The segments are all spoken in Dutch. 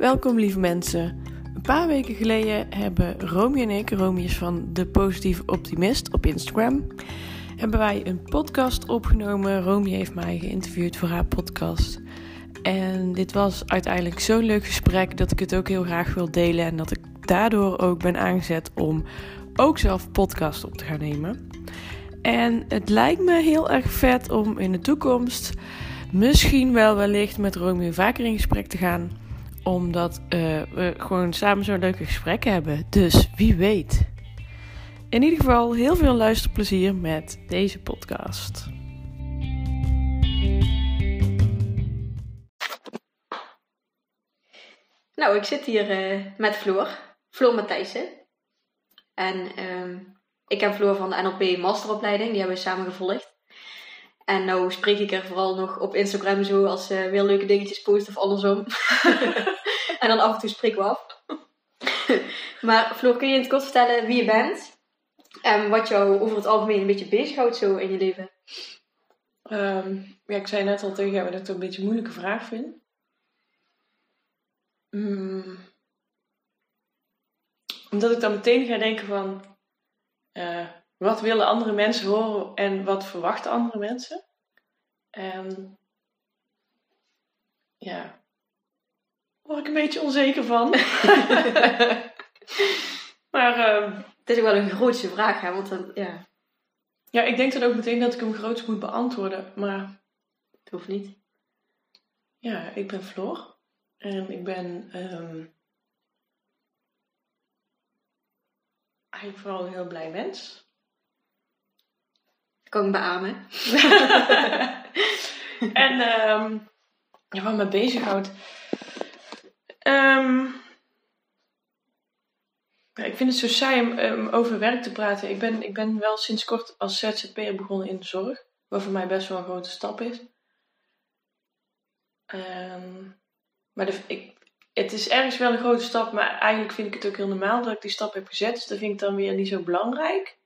Welkom lieve mensen. Een paar weken geleden hebben Romy en ik, Romy is van De Positieve Optimist op Instagram, hebben wij een podcast opgenomen. Romy heeft mij geïnterviewd voor haar podcast. En dit was uiteindelijk zo'n leuk gesprek dat ik het ook heel graag wil delen en dat ik daardoor ook ben aangezet om ook zelf podcast op te gaan nemen. En het lijkt me heel erg vet om in de toekomst misschien wel wellicht met Romy vaker in gesprek te gaan. Omdat uh, we gewoon samen zo'n leuke gesprekken hebben. Dus wie weet. In ieder geval heel veel luisterplezier met deze podcast. Nou, ik zit hier uh, met Floor. Floor Matthijssen. En uh, ik ken Floor van de NLP masteropleiding. Die hebben we samen gevolgd. En nou spreek ik er vooral nog op Instagram zo als ze weer leuke dingetjes post of andersom. en dan af en toe spreken we af. maar Floor, kun je in het kort vertellen wie je bent? En wat jou over het algemeen een beetje bezighoudt zo in je leven? Um, ja, ik zei net al tegen jou dat ik het een beetje een moeilijke vraag vind. Mm. Omdat ik dan meteen ga denken van... Uh, wat willen andere mensen horen en wat verwachten andere mensen? En ja, daar word ik een beetje onzeker van. maar uh, het is ook wel een grootste vraag, hè? Want dan, ja. Ja, ik denk dan ook meteen dat ik hem groots moet beantwoorden, maar het hoeft niet. Ja, ik ben Floor en ik ben um, eigenlijk vooral een heel blij mens. Kan ik beamen. en um, ja, wat me bezighoudt. Um, ik vind het zo saai om over werk te praten. Ik ben, ik ben wel sinds kort als ZZP'er begonnen in de zorg. Wat voor mij best wel een grote stap is. maar de, ik, het is ergens wel een grote stap, maar eigenlijk vind ik het ook heel normaal dat ik die stap heb gezet. Dus dat vind ik dan weer niet zo belangrijk.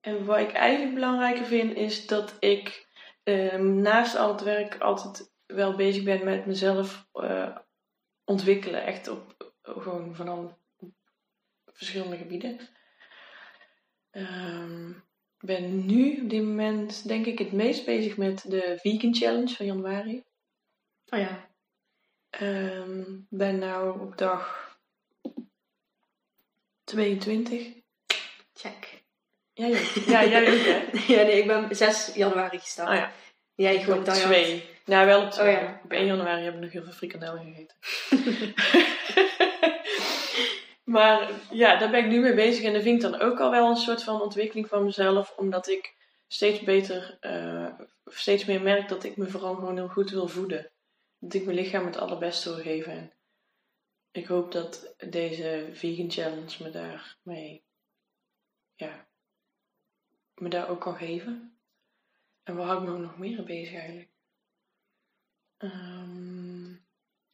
En wat ik eigenlijk belangrijker vind, is dat ik um, naast al het werk altijd wel bezig ben met mezelf uh, ontwikkelen. Echt op gewoon van al verschillende gebieden. Um, ik ben nu op dit moment denk ik het meest bezig met de Vegan Challenge van januari. Oh ja. Um, ben nou op dag 22. Check. Ja, ja. ja jij ook hè? ja, nee, ik ben 6 januari gestart. Oh ja. Jij ik gewoon op 2. Nou, wel op 2. Oh, ja. Op 1 januari heb ik nog heel veel frikandellen gegeten. maar ja, daar ben ik nu mee bezig. En dat vind ik dan ook al wel een soort van ontwikkeling van mezelf. Omdat ik steeds beter, uh, steeds meer merk dat ik me vooral gewoon heel goed wil voeden. Dat ik mijn lichaam het allerbeste wil geven. En ik hoop dat deze vegan challenge me daarmee, ja, me daar ook kan geven. En waar hou ik me nog meer bezig eigenlijk? Um,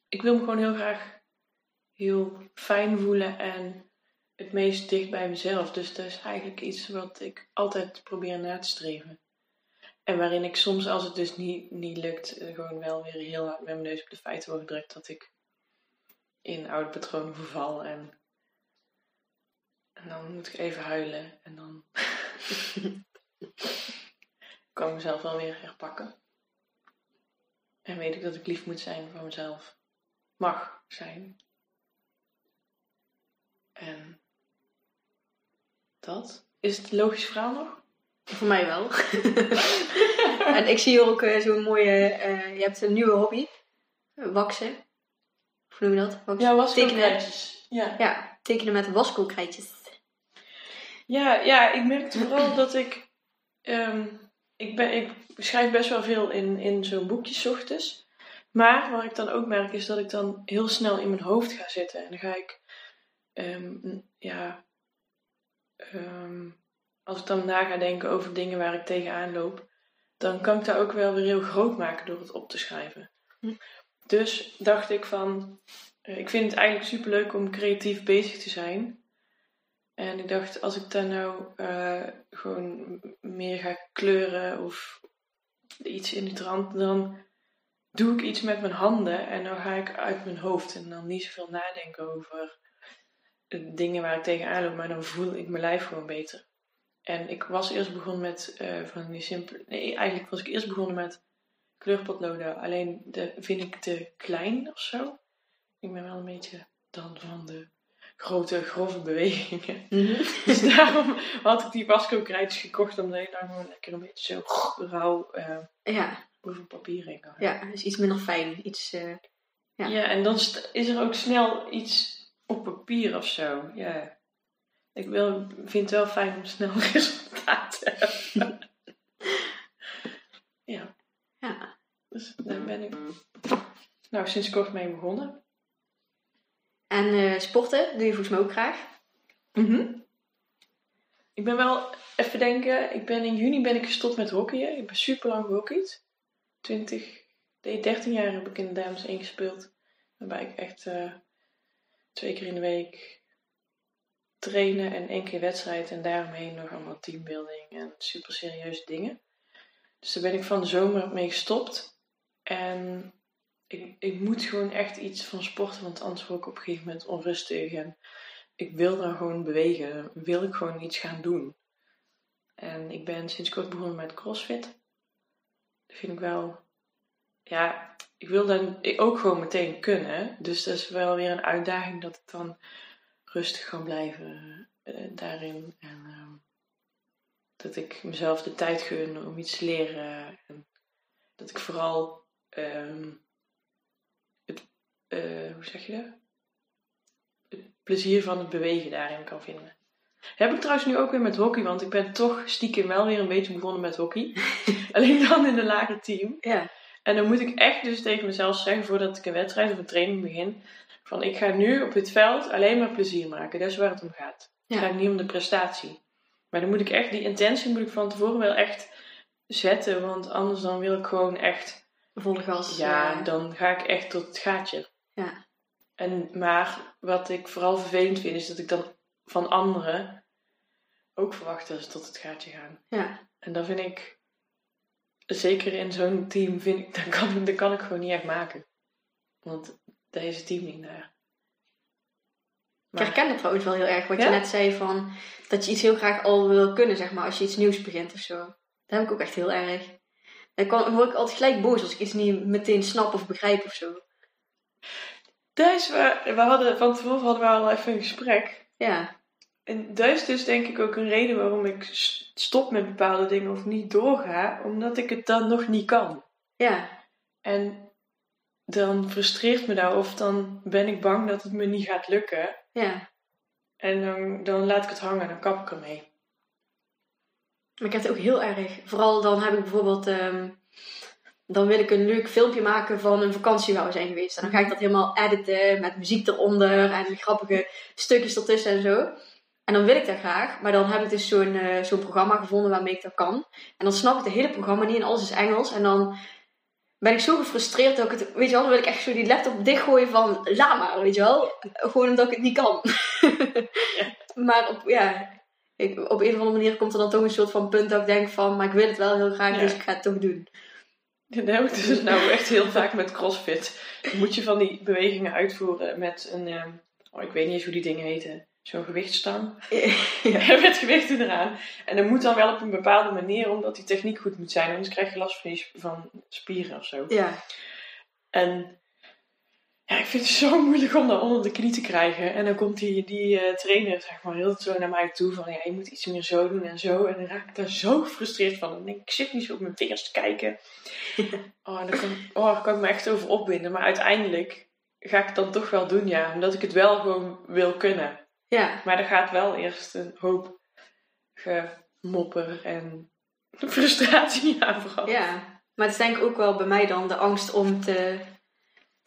ik wil me gewoon heel graag heel fijn voelen en het meest dicht bij mezelf. Dus dat is eigenlijk iets wat ik altijd probeer na te streven. En waarin ik soms, als het dus niet, niet lukt, gewoon wel weer heel hard met mijn neus op de feiten word gedrukt dat ik in oude patronen verval. En, en dan moet ik even huilen en dan kan ik mezelf wel weer herpakken. En weet ik dat ik lief moet zijn voor mezelf. Mag zijn. En dat. Is het een logisch verhaal nog? Voor mij wel. en ik zie hier ook uh, zo'n mooie. Uh, je hebt een nieuwe hobby: waksen. Hoe noem je dat? Waksen. Ja, waskoolkrijtjes. Ja. ja, tekenen met waskoolkrijtjes. Ja, ja, ik merkte vooral dat ik. Um, ik, ben, ik schrijf best wel veel in, in zo'n boekje ochtends. Maar wat ik dan ook merk is dat ik dan heel snel in mijn hoofd ga zitten. En dan ga ik. Um, ja. Um, als ik dan na ga denken over dingen waar ik tegenaan loop, dan kan ik daar ook wel weer heel groot maken door het op te schrijven. Hm. Dus dacht ik van, uh, ik vind het eigenlijk super leuk om creatief bezig te zijn. En ik dacht, als ik daar nou uh, gewoon meer ga kleuren of iets in die trant, dan doe ik iets met mijn handen en dan ga ik uit mijn hoofd en dan niet zoveel nadenken over de dingen waar ik tegenaan loop, maar dan voel ik mijn lijf gewoon beter. En ik was eerst begonnen met eh, van die simpele. Nee, eigenlijk was ik eerst begonnen met kleurpotloden. Alleen de vind ik te klein of zo. Ik ben wel een beetje dan van de grote, grove bewegingen. Mhm. Dus daarom had ik die Wasco krijtjes gekocht. Omdat je dan gewoon lekker een beetje zo rauw eh, Ja, over papier heen kan. ja, dus iets minder fijn. Iets, eh, Ja. ja, en dan is er ook snel iets op papier of zo. Ja. Ik wil, vind het wel fijn om snel resultaat te hebben. ja, ja. dus daar ben ik nou sinds kort mee begonnen. En eh, sporten doe je volgens mij ook graag. Ik ben wel, even denken, ik ben in juni ben ik gestopt met hockeyen. Ik ben super lang gehockeyd. 20, nee, 13 jaar heb ik in de dames 1 gespeeld. Waarbij ik echt eh, twee keer in de week trainen en één keer wedstrijd. En daaromheen nog allemaal teambuilding en super serieuze dingen. Dus daar ben ik van de zomer mee gestopt. En ik, ik moet gewoon echt iets van sporten, want anders word ik op een gegeven moment onrustig. En ik wil dan gewoon bewegen. Wil ik gewoon iets gaan doen. En ik ben sinds kort begonnen met crossfit. Dat vind ik wel... Ja, ik wil dan ook gewoon meteen kunnen. Dus dat is wel weer een uitdaging dat ik dan rustig kan blijven eh, daarin. En ehm, dat ik mezelf de tijd gun om iets te leren. En dat ik vooral ehm, eh, hoe zeg je dat? Het plezier van het bewegen daarin kan vinden. Heb ik trouwens nu ook weer met hockey, want ik ben toch stiekem wel weer een beetje begonnen met hockey. Alleen dan in een lager team. Ja, En dan moet ik echt dus tegen mezelf zeggen, voordat ik een wedstrijd of een training begin, van ik ga nu op het veld alleen maar plezier maken. Dat is waar het om gaat. Het gaat niet om de prestatie. Maar dan moet ik echt, die intentie moet ik van tevoren wel echt zetten, want anders dan wil ik gewoon echt, volle gas. ja, dan ga ik echt tot het gaatje. Ja. En, maar wat ik vooral vervelend vind, is dat ik dan van anderen ook verwacht dat ze tot het gaatje gaan. ja. En dat vind ik, zeker in zo'n team, vind ik, dat kan, dat kan ik gewoon niet echt maken. Want daar is het team niet naar. Ik herken dat trouwens wel heel erg, wat Ja? je net zei van dat je iets heel graag al wil kunnen, zeg maar, als je iets nieuws begint of zo. Dat heb ik ook echt heel erg. Dan word ik altijd gelijk boos als ik iets niet meteen snap of begrijp of zo. Is waar, we hadden, van tevoren hadden we al even een gesprek. Ja, En dat is dus denk ik ook een reden waarom ik stop met bepaalde dingen of niet doorga. Omdat ik het dan nog niet kan. ja, En dan frustreert me dat of dan ben ik bang dat het me niet gaat lukken. ja. En dan, dan laat ik het hangen, dan kap ik ermee. Maar ik heb het ook heel erg. Vooral dan heb ik bijvoorbeeld, ehm, dan wil ik een leuk filmpje maken van een vakantie waar we zijn geweest. En dan ga ik dat helemaal editen met muziek eronder en grappige stukjes ertussen en zo. En dan wil ik dat graag, maar dan heb ik dus zo'n eh, zo'n programma gevonden waarmee ik dat kan. En dan snap ik het hele programma niet en alles is Engels. En dan ben ik zo gefrustreerd dat ik het, weet je wel, dan wil ik echt zo die laptop dichtgooien van, laat maar, weet je wel. Gewoon omdat ik het niet kan. Maar op, ja, ik, op een of andere manier komt er dan toch een soort van punt dat ik denk van, maar ik wil het wel heel graag, Ja. dus ik ga het toch doen. Dat heb ik dus nou echt heel vaak met crossfit. Dan moet je van die bewegingen uitvoeren met een, ehm, oh, ik weet niet eens hoe die dingen heten, zo'n gewichtstang. ja. met gewichten eraan. En dat moet dan wel op een bepaalde manier, omdat die techniek goed moet zijn. Anders krijg je last van, van spieren of zo. ja, En ja, ik vind het zo moeilijk om dat onder de knie te krijgen. En dan komt die, die eh, trainer zeg maar heel zo naar mij toe van ja, je moet iets meer zo doen en zo. En dan raak ik daar zo gefrustreerd van. Dan denk ik, ik zit niet zo op mijn vingers te kijken. Oh, en dan kan, oh, daar kan ik me echt over opwinden. Maar uiteindelijk ga ik het dan toch wel doen, ja. Omdat ik het wel gewoon wil kunnen. ja, Maar er gaat wel eerst een hoop gemopper en frustratie aan vooraf. ja. Maar het is denk ik ook wel bij mij dan de angst om te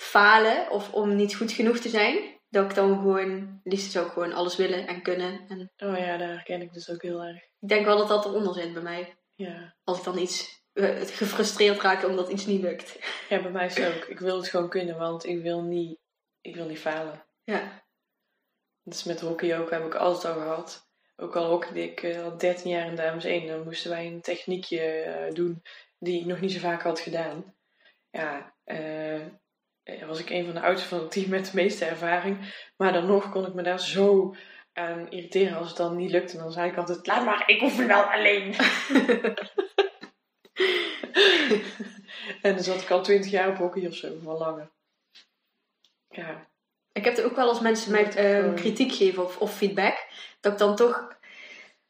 falen of om niet goed genoeg te zijn. Dat ik dan gewoon, liefst zou ik gewoon alles willen en kunnen. En Oh ja, daar herken ik dus ook heel erg. ik denk wel dat dat eronder zit bij mij. Ja. Als ik dan iets eh, gefrustreerd raak omdat iets niet lukt. ja, bij mij is het ook. Ik wil het gewoon kunnen, want ik wil niet, ik wil niet falen. Ja, Dat is met hockey ook, heb ik altijd al gehad. Ook al hockeyde ik eh, al 13 jaar in Dames 1, dan moesten wij een techniekje eh, doen die ik nog niet zo vaak had gedaan. ja, was ik een van de oudste van het team met de meeste ervaring. Maar dan nog kon ik me daar zo aan irriteren als het dan niet lukte. Dan zei ik altijd, laat maar, ik oefen wel alleen. en dan zat ik al twintig jaar op hockey of zo, van langer. Ja. Ik heb er ook wel als mensen mij uh, kritiek geven of, of, feedback, dat ik dan toch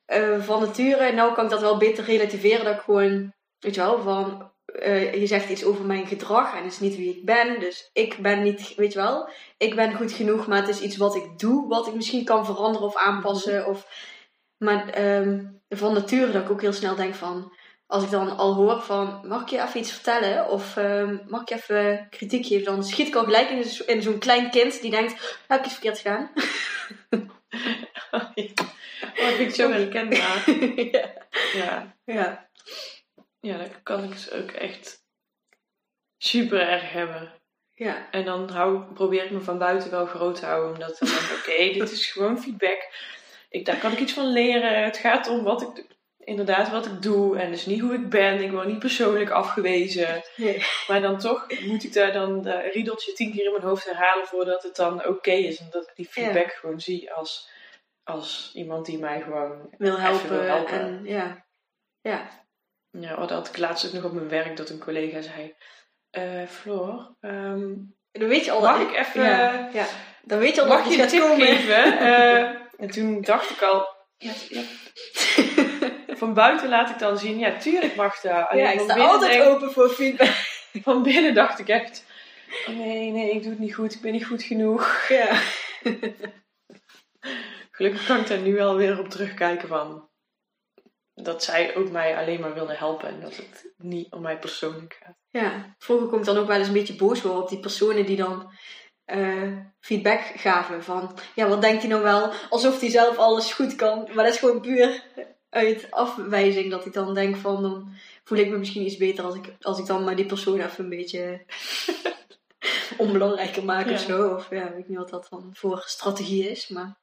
uh, van nature, nou kan ik dat wel beter relativeren, dat ik gewoon, weet je wel, van uh, je zegt iets over mijn gedrag en het is niet wie ik ben. Dus ik ben niet, weet je wel, ik ben goed genoeg, maar het is iets wat ik doe, wat ik misschien kan veranderen of aanpassen. Of, maar um, van nature dat ik ook heel snel denk van, als ik dan al hoor van, mag ik je even iets vertellen? Of um, mag ik je even kritiek geven? Dan schiet ik al gelijk in, in zo'n klein kind die denkt, heb ik iets verkeerd gedaan? oh, dat vind ik zo herkenbaar. ja. ja. ja. Ja, dat kan ik dus ook echt super erg hebben. Ja. En dan hou, probeer ik me van buiten wel groot te houden. Omdat dan denk oké, dit is gewoon feedback. Ik, daar kan ik iets van leren. Het gaat om wat ik, inderdaad wat ik doe. En dus niet hoe ik ben. Ik word niet persoonlijk afgewezen. Nee. Maar dan toch moet ik daar dan de riedeltje tien keer in mijn hoofd herhalen voordat het dan oké is. En dat ik die feedback gewoon zie als, als iemand die mij gewoon wil helpen. Wil helpen. En, ja. ja. Ja, wat had ik laatst ook nog op mijn werk dat een collega zei: uh, Floor, um, dan weet je al mag ik even. Ja, ja. Dan weet je al mag je een tip komen. geven? Uh, en toen dacht ik al: ja, ja. van buiten laat ik dan zien, ja, tuurlijk mag dat. Alleen ja, ik sta altijd denk, open voor feedback. Van binnen dacht ik echt: oh nee, nee, ik doe het niet goed, ik ben niet goed genoeg. Ja. Gelukkig kan ik daar nu wel weer op terugkijken van dat zij ook mij alleen maar wilde helpen en dat het niet om mij persoonlijk gaat. Ja, vroeger kon ik dan ook wel eens een beetje boos worden op die personen die dan uh, feedback gaven van, ja, wat denkt hij nou wel? Alsof hij zelf alles goed kan. Maar dat is gewoon puur uit afwijzing dat ik dan denk van, dan voel ik me misschien iets beter als ik, als ik dan maar die persoon even een beetje onbelangrijker maak ja. of zo. Of ja, weet ik niet wat dat dan voor strategie is, maar...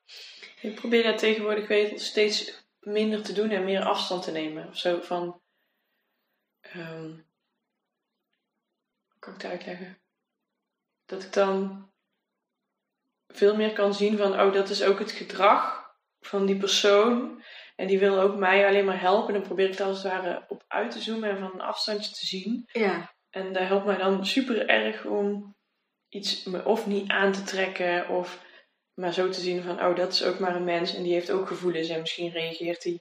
Ik probeer daar tegenwoordig weet, steeds minder te doen en meer afstand te nemen. Of zo van. Um, hoe kan ik het uitleggen? Dat ik dan veel meer kan zien van, oh, dat is ook het gedrag van die persoon. En die wil ook mij alleen maar helpen. Dan probeer ik daar als het ware op uit te zoomen en van een afstandje te zien. Ja. En dat helpt mij dan super erg om iets me of niet aan te trekken of maar zo te zien van, oh, dat is ook maar een mens en die heeft ook gevoelens. En misschien reageert hij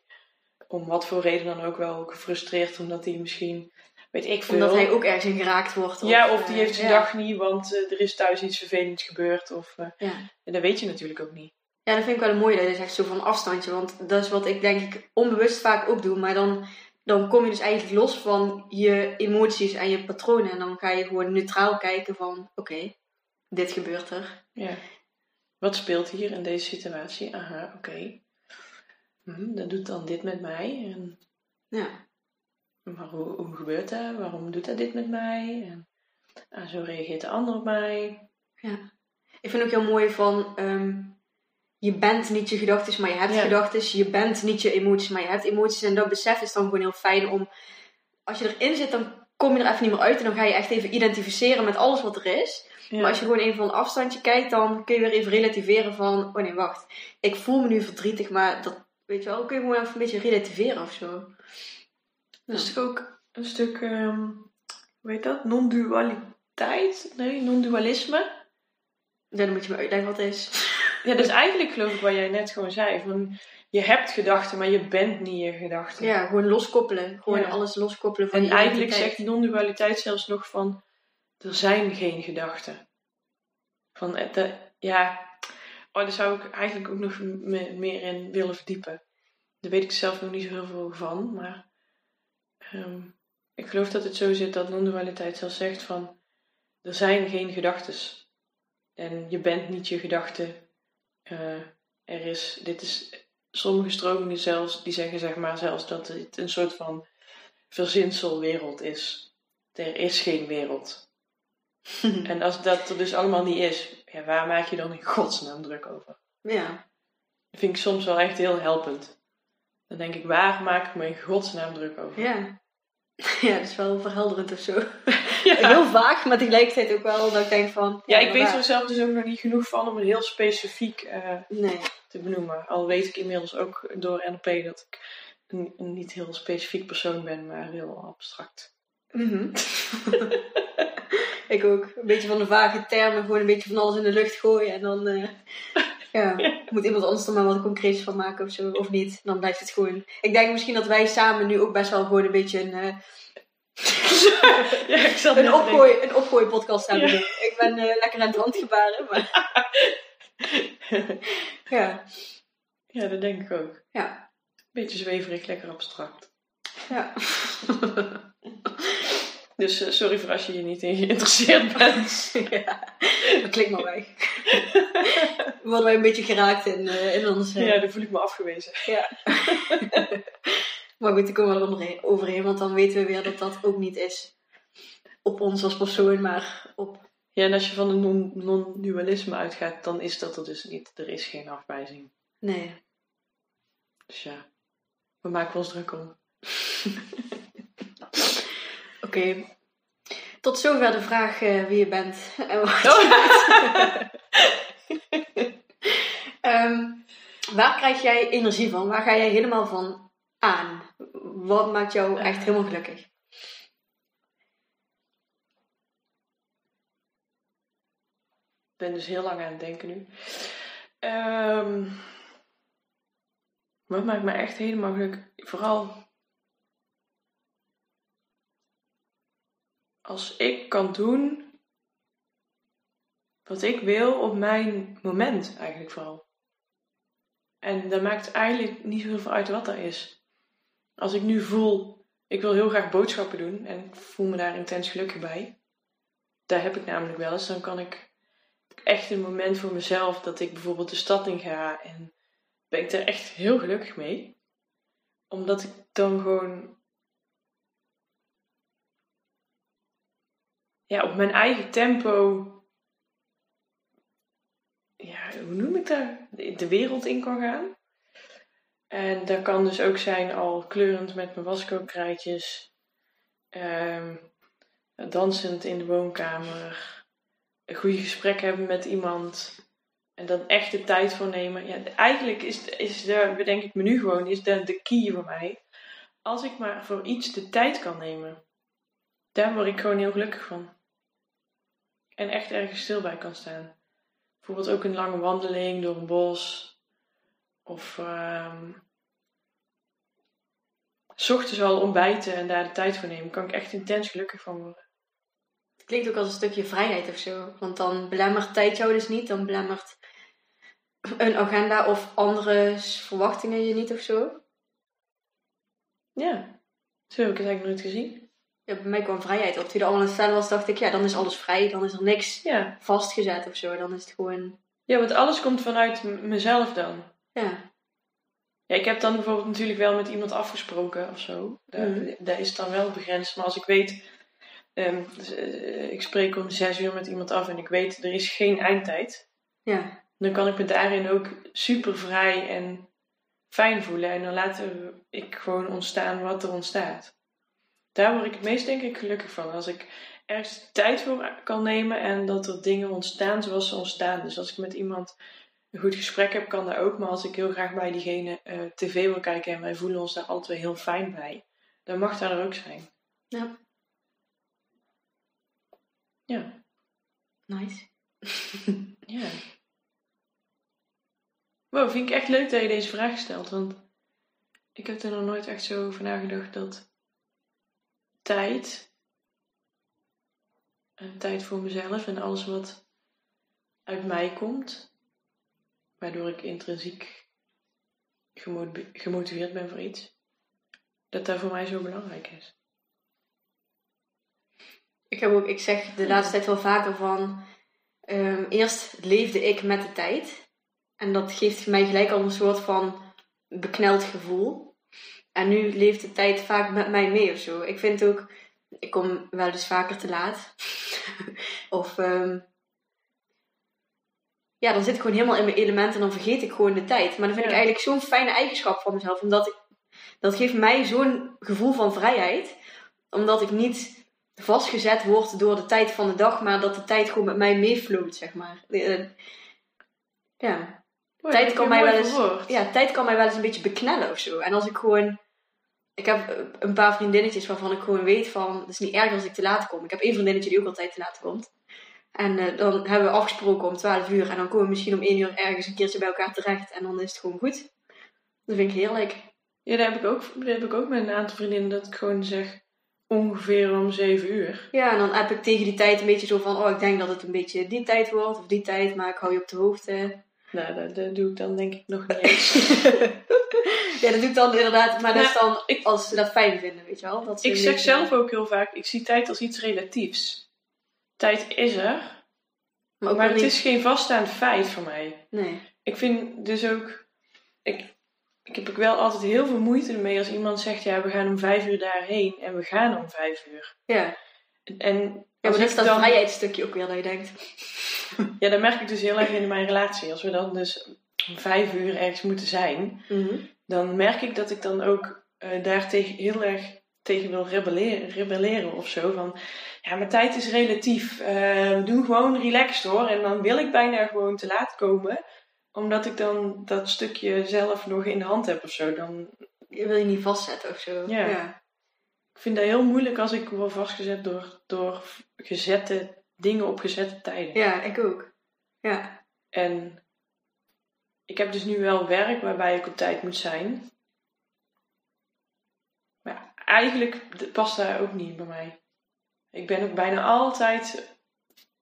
om wat voor reden dan ook wel gefrustreerd, omdat hij misschien, weet ik veel. Omdat hij ook ergens in geraakt wordt. Of, ja, of die heeft zijn dag niet, want eh, er is thuis iets vervelends gebeurd. Of, uh, ja. En dat weet je natuurlijk ook niet. Ja, dat vind ik wel een mooie, dat is echt zo van afstandje. Want dat is wat ik denk ik onbewust vaak ook doe. Maar dan, dan kom je dus eigenlijk los van je emoties en je patronen. En dan ga je gewoon neutraal kijken van, oké, dit gebeurt er. Ja. Wat speelt hier in deze situatie? Aha, oké. Okay. Hm, dat doet dan dit met mij. En, ja. Maar hoe, hoe gebeurt dat? Waarom doet dat dit met mij? En, ah, zo reageert de ander op mij. Ja. Ik vind ook heel mooi van... Ehm, je bent niet je gedachten, maar je hebt ja. gedachten. Je bent niet je emoties, maar je hebt emoties. En dat besef is dan gewoon heel fijn om... Als je erin zit, dan kom je er even niet meer uit. En dan ga je echt even identificeren met alles wat er is. Maar als je gewoon even van een afstandje kijkt, dan kun je weer even relativeren van... Oh nee, wacht. Ik voel me nu verdrietig, maar dat, weet je wel, kun je gewoon even een beetje relativeren of zo. Dat is toch ook een stuk, um, hoe heet dat? Non-dualiteit? Nee, non-dualisme? Ja, dan moet je me uitleggen wat het is. Ja, dus eigenlijk geloof ik wat jij net gewoon zei. Van, je hebt gedachten, maar je bent niet je gedachten. Ja, gewoon loskoppelen. Gewoon alles loskoppelen van En eigenlijk zegt non-dualiteit zelfs nog van er zijn geen gedachten. Van, eh, ja, oh, daar zou ik eigenlijk ook nog meer in willen verdiepen. Daar weet ik zelf nog niet zo heel veel van, maar um, ik geloof dat het zo zit dat non-dualiteit zelfs zegt van er zijn geen gedachten. En je bent niet je gedachte. Uh, er is, dit is, sommige stromingen zelfs, die zeggen zeg maar zelfs dat het een soort van verzinselwereld is. Er is geen wereld. en als dat er dus allemaal niet is, ja, waar maak je dan in godsnaam druk over? Ja. Dat vind ik soms wel echt heel helpend. Dan denk ik, waar maak ik me in godsnaam druk over? Ja. Ja, dat is wel verhelderend of zo. Ja, Heel vaag, maar tegelijkertijd ook wel dat ik denk van... ja ik weet inderdaad. er zelf dus ook nog niet genoeg van om het heel specifiek eh, Nee. te benoemen. Al weet ik inmiddels ook door NLP dat ik een, een niet heel specifiek persoon ben, maar heel abstract. Mhm. Ik ook. Een beetje van de vage termen, gewoon een beetje van alles in de lucht gooien. En dan eh, ja, moet iemand anders er maar wat concreets van maken of zo. Of niet. Dan blijft het gewoon... Ik denk misschien dat wij samen nu ook best wel gewoon een beetje een... eh, ja, ik een, opgooi, een opgooi podcast hebben. Ja. Ik ben eh, lekker aan het randgebaren, maar ja. ja, dat denk ik ook. Ja. Beetje zweverig, lekker abstract. ja. Dus eh, sorry voor als je hier niet in geïnteresseerd bent. ja. Dat klinkt maar weg. Worden wij een beetje geraakt in, eh, in ons... eh, Ja, dan voel ik me afgewezen. Ja. maar goed, dan komen we er overheen, want dan weten we weer dat dat ook niet is op ons als persoon, maar op. Ja, en als je van een non- non-dualisme uitgaat, dan is dat er dus niet. Er is geen afwijzing. Nee. Dus ja, we maken ons druk om. Oké. Tot zover de vraag eh, wie je bent. En wat Oh. Ehm, waar krijg jij energie van? Waar ga jij helemaal van aan? Wat maakt jou echt helemaal gelukkig? Ik ben dus heel lang aan het denken nu. Ehm, wat maakt me echt helemaal gelukkig? Vooral als ik kan doen wat ik wil op mijn moment eigenlijk vooral. En dat maakt eigenlijk niet zoveel uit wat dat is. Als ik nu voel, ik wil heel graag boodschappen doen en ik voel me daar intens gelukkig bij. Daar heb ik namelijk wel eens. Dan kan ik echt een moment voor mezelf dat ik bijvoorbeeld de stad in ga en ben ik daar echt heel gelukkig mee. Omdat ik dan gewoon ja, op mijn eigen tempo ja, hoe noem ik dat? De wereld in kan gaan. En dat kan dus ook zijn al kleurend met mijn waskookrijtjes, ehm, dansend in de woonkamer, een goede gesprek hebben met iemand en dan echt de tijd voor nemen. Ja, eigenlijk is, is de, bedenk ik me nu gewoon, is de, de key voor mij. Als ik maar voor iets de tijd kan nemen, daar word ik gewoon heel gelukkig van. En echt ergens stil bij kan staan. Bijvoorbeeld ook een lange wandeling door een bos. Of ehm s ochtends al ontbijten en daar de tijd voor nemen. Kan ik echt intens gelukkig van worden. Het klinkt ook als een stukje vrijheid of zo. Want dan belemmert tijd jou dus niet. Dan belemmert een agenda of andere verwachtingen je niet of zo. Ja, zo heb ik het eigenlijk nooit gezien. Ja, bij mij kwam vrijheid op. Toen je er allemaal aan het was, dacht ik, ja, dan is alles vrij. Dan is er niks Ja, vastgezet of zo. Dan is het gewoon, ja want alles komt vanuit mezelf dan. ja. Ja, ik heb dan bijvoorbeeld natuurlijk wel met iemand afgesproken of zo. Daar, Mhm. daar is dan wel begrensd. Maar als ik weet, ehm, dus, eh, ik spreek om zes uur met iemand af en ik weet er is geen eindtijd. Ja, dan kan ik me daarin ook super vrij en fijn voelen. En dan laat ik gewoon ontstaan wat er ontstaat. Daar word ik het meest denk ik gelukkig van. Als ik ergens tijd voor kan nemen en dat er dingen ontstaan zoals ze ontstaan. Dus als ik met iemand een goed gesprek heb, kan dat ook. Maar als ik heel graag bij diegene eh, tv wil kijken en wij voelen ons daar twee heel fijn bij, dan mag dat er ook zijn. Ja. Ja. nice. Ja. Wow, vind ik echt leuk dat je deze vraag stelt, want ik heb er nog nooit echt zo over nagedacht dat tijd en tijd voor mezelf en alles wat uit mij komt, waardoor ik intrinsiek gemo- gemotiveerd ben voor iets, dat dat voor mij zo belangrijk is. Ik, heb ook, ik zeg de laatste tijd wel vaker van... ehm, eerst leefde ik met de tijd. En dat geeft mij gelijk al een soort van bekneld gevoel. En nu leeft de tijd vaak met mij mee of zo. Ik vind ook... Ik kom wel eens vaker te laat. of... ehm, ja, dan zit ik gewoon helemaal in mijn element en dan vergeet ik gewoon de tijd. Maar dat vind ik Ja. eigenlijk zo'n fijne eigenschap van mezelf. Omdat ik... Dat geeft mij zo'n gevoel van vrijheid omdat ik niet vastgezet word door de tijd van de dag, maar dat de tijd gewoon met mij meefloot, zeg maar. Eh, ja. Oh, tijd, kan mij wel eens, ja, tijd kan mij wel eens een beetje beknellen of zo. En als ik gewoon... Ik heb eh, een paar vriendinnetjes waarvan ik gewoon weet van... Het is niet erg als ik te laat kom. Ik heb één vriendinnetje die ook altijd te laat komt. En eh, dan hebben we afgesproken om 12 uur. En dan komen we misschien om 1 uur ergens een keertje bij elkaar terecht. En dan is het gewoon goed. Dat vind ik heerlijk. Ja, dat heb ik ook, dat heb ik ook met een aantal vriendinnen dat ik gewoon zeg ongeveer om 7 uur. Ja, en dan heb ik tegen die tijd een beetje zo van... Oh, ik denk dat het een beetje die tijd wordt. Of die tijd. Maar ik hou je op de hoogte. Nou, dat, dat doe ik dan denk ik nog niet eens. Ja, dat doe ik dan inderdaad. Maar dat is dan ik- als ze dat fijn vinden, weet je wel. Dat ik zeg zelf ook heel vaak, ik zie tijd als iets relatiefs. Tijd is er, Maar het niet... is geen vaststaand feit voor mij. Nee. Ik vind dus ook, ik, ik heb ook wel altijd heel veel moeite mee als iemand zegt, ja, we gaan om vijf uur daarheen en we gaan om vijf uur. Ja. En Ja, maar dat is dat dan- vrijheidsstukje ook weer dat je denkt. Ja, dat merk ik dus heel erg in mijn relatie. Als we dan dus om vijf uur ergens moeten zijn, Mhm. dan merk ik dat ik dan ook eh daar tegen, heel erg tegen wil rebelleren, rebelleren of zo. Van, ja, maar tijd is relatief. Eh, we doen gewoon relaxed hoor. En dan wil ik bijna gewoon te laat komen. Omdat ik dan dat stukje zelf nog in de hand heb of zo. Dan, Je wil je niet vastzetten of zo. Ja. ja. Ik vind dat heel moeilijk als ik word vastgezet door, door gezette dingen op gezette tijden. Ja, ik ook. Ja. En ik heb dus nu wel werk waarbij ik op tijd moet zijn. Maar eigenlijk past daar ook niet bij mij. Ik ben ook bijna altijd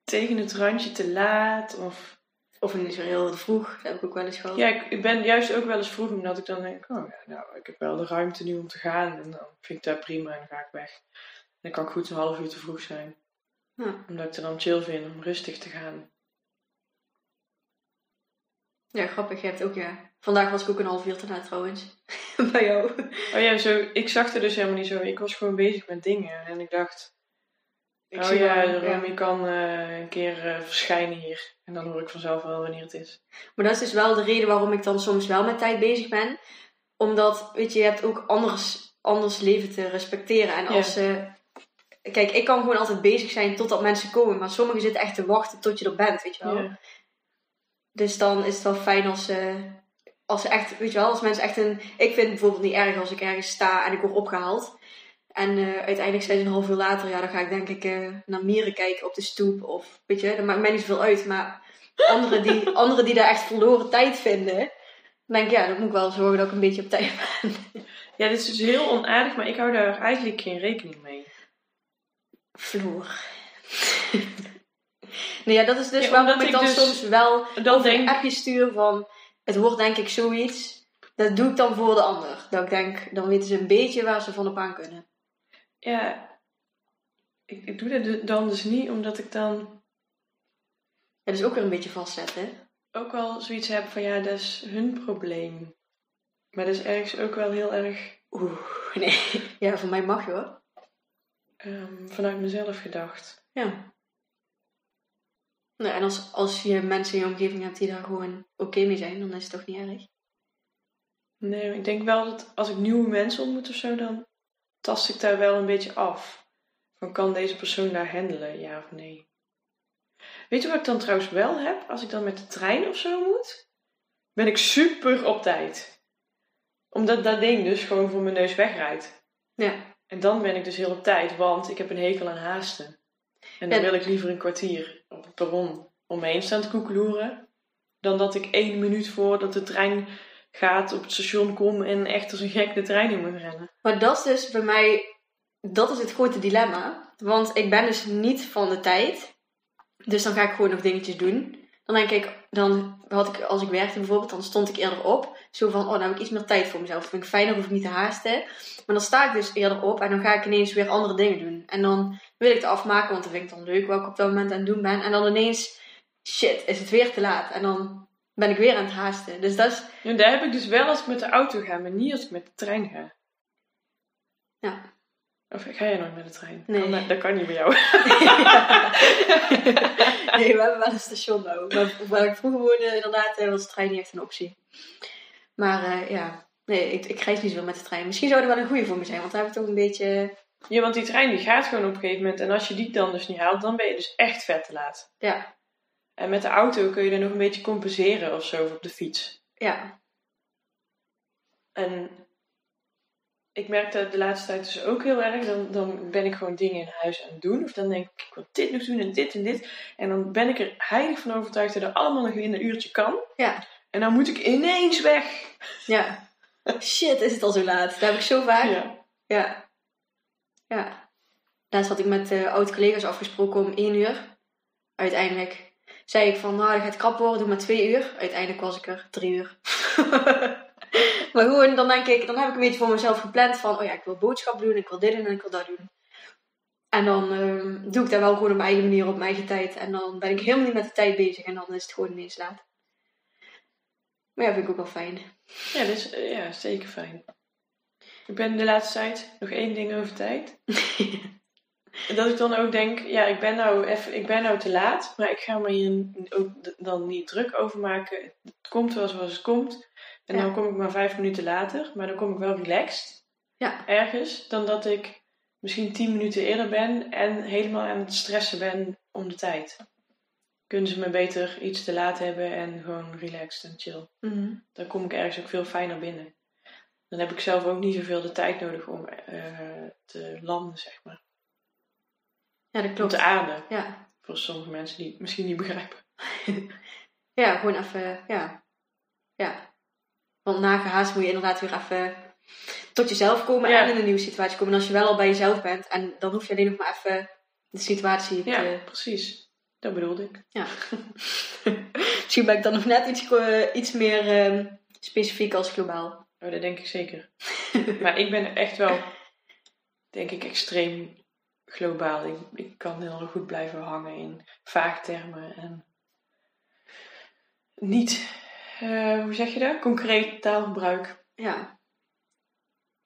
tegen het randje te laat. Of Of niet zo heel vroeg. Dat heb ik ook wel eens gehad. ja, ik, ik ben juist ook wel eens vroeg omdat ik dan denk: oh ja, nou, ik heb wel de ruimte nu om te gaan. En dan vind ik dat prima en dan ga ik weg. Dan kan ik goed een half uur te vroeg zijn. Ja. Omdat ik het dan chill vind om rustig te gaan. Ja, grappig. Je hebt ook, ja. Vandaag was ik ook een half uur te laat trouwens. Bij jou. Oh ja, zo, ik zag er dus helemaal niet zo. Ik was gewoon bezig met dingen. En ik dacht, Ik oh zie ja, wel, Romy kan eh, een keer eh, verschijnen hier. En dan hoor ik vanzelf wel wanneer het is. Maar dat is dus wel de reden waarom ik dan soms wel met tijd bezig ben. Omdat, weet je, je hebt ook anders, anders leven te respecteren. En als ze... Kijk, ik kan gewoon altijd bezig zijn totdat mensen komen. Maar sommigen zitten echt te wachten tot je er bent, weet je wel. Ja. Dus dan is het wel fijn als ze, als ze echt, weet je wel, als mensen echt een. Ik vind het bijvoorbeeld niet erg als ik ergens sta en ik word opgehaald. En eh, uiteindelijk zijn ze een half uur later, ja, dan ga ik denk ik eh, naar mieren kijken op de stoep. Of weet je, dat maakt mij niet zoveel uit. Maar anderen die, anderen die daar echt verloren tijd vinden, dan denk ik, ja, dan moet ik wel zorgen dat ik een beetje op tijd ben. ja, dit is dus heel onaardig, maar ik hou daar eigenlijk geen rekening mee. Vloer. nee, ja, dat is dus Ja, waarom ik dan dus- soms wel Dan of een appje stuur van het wordt denk ik zoiets. Dat doe ik dan voor de ander. Dat ik denk, dan weten ze een beetje waar ze van op aan kunnen. Ja, ik, ik doe dat du- dan dus niet omdat ik dan Ja, dus ook weer een beetje vastzetten. ook wel zoiets heb van ja, dat is hun probleem. Maar dat is ergens ook wel heel erg Oeh, nee. Ja, voor mij mag je hoor. ehm, vanuit mezelf gedacht. Ja. Nou, en als, als je mensen in je omgeving hebt die daar gewoon oké mee zijn, dan is het toch niet erg. Nee, ik denk wel dat als ik nieuwe mensen ontmoet of zo, dan tast ik daar wel een beetje af. Van kan deze persoon daar handelen, ja of nee? Weet je wat ik dan trouwens wel heb? Als ik dan met de trein of zo moet, ben ik super op tijd. Omdat dat ding dus gewoon voor mijn neus wegrijdt. Ja. En dan ben ik dus heel op tijd, want ik heb een hekel aan haasten. En dan Ja. wil ik liever een kwartier op het perron om me heen staan te koekeloeren. Dan dat ik één minuut voordat de trein gaat op het station kom en echt als een gek de trein in moet rennen. Maar dat is dus bij mij, dat is het grote dilemma. Want ik ben dus niet van de tijd. Dus dan ga ik gewoon nog dingetjes doen. Dan denk ik, dan had ik, als ik werkte bijvoorbeeld, dan stond ik eerder op. Zo van, oh, dan heb ik iets meer tijd voor mezelf. Vind ik fijner, hoef ik niet te haasten. Maar dan sta ik dus eerder op en dan ga ik ineens weer andere dingen doen. En dan wil ik het afmaken, want dat vind ik dan leuk wat ik op dat moment aan het doen ben. En dan ineens, shit, is het weer te laat. En dan ben ik weer aan het haasten. Dus dat is, Ja, daar heb ik dus wel als ik met de auto ga, maar niet als ik met de trein ga. ja. Of ga jij nooit met de trein? Nee. Kan dat, dat kan niet bij jou. nee, we hebben wel een station nou. Maar waar ik vroeger woonde, inderdaad, eh, was de trein niet echt een optie. Maar eh, ja, nee, ik, ik reis niet zo met de trein. Misschien zou dat wel een goede voor me zijn, want dan heb ik toch een beetje Ja, want die trein die gaat gewoon op een gegeven moment. En als je die dan dus niet haalt, dan ben je dus echt vet te laat. Ja. En met de auto kun je dan nog een beetje compenseren of zo of op de fiets. Ja. En ik merk dat de laatste tijd dus ook heel erg. Dan, dan ben ik gewoon dingen in huis aan het doen. Of dan denk ik, ik wil dit nog doen en dit en dit. En dan ben ik er heilig van overtuigd dat er allemaal nog in een uurtje kan. Ja. En dan moet ik ineens weg. Ja. Shit, is het al zo laat? Dat heb ik zo vaak. Ja. Ja. Ja. Laatst had ik met uh, oud-collega's afgesproken om één uur. Uiteindelijk zei ik van, nou, dat gaat krap worden, doe maar twee uur. Uiteindelijk was ik er drie uur. maar gewoon, dan denk ik, dan heb ik een beetje voor mezelf gepland van, oh ja, ik wil boodschap doen, ik wil dit doen en ik wil dat doen. En dan um, doe ik dat wel gewoon op mijn eigen manier, op mijn eigen tijd. En dan ben ik helemaal niet met de tijd bezig en dan is het gewoon ineens laat. Maar ja, vind ik ook wel fijn. Ja, dat is ja, zeker fijn. Ik ben de laatste tijd nog één ding over tijd. dat ik dan ook denk, ja, ik ben nou, even, ik ben nou te laat, maar ik ga me hier ook dan niet druk over maken. Het komt wel zoals het komt. En dan kom ik maar vijf minuten later, maar dan kom ik wel relaxed. Ja. Ergens, dan dat ik misschien tien minuten eerder ben en helemaal aan het stressen ben om de tijd. Kunnen ze me beter iets te laat hebben en gewoon relaxed en chill. Mm Dan kom ik ergens ook veel fijner binnen. Dan heb ik zelf ook niet zoveel de tijd nodig om uh, te landen, zeg maar. Ja, dat klopt. Om te aarden. Ja. Voor sommige mensen die het misschien niet begrijpen. ja, gewoon even, ja. Ja. Want na gehaast moet je inderdaad weer even tot jezelf komen Ja. en in een nieuwe situatie komen. En als je wel al bij jezelf bent, en dan hoef je alleen nog maar even de situatie Ja, te... precies. Dat bedoelde ik. Ja. Misschien ben ik dan nog net iets, eh, iets meer ehm, specifiek als globaal. Oh, dat denk ik zeker. maar ik ben echt wel, denk ik, extreem globaal. Ik, ik kan heel goed blijven hangen in vaagtermen en niet, eh, hoe zeg je dat? Concreet taalgebruik. Ja.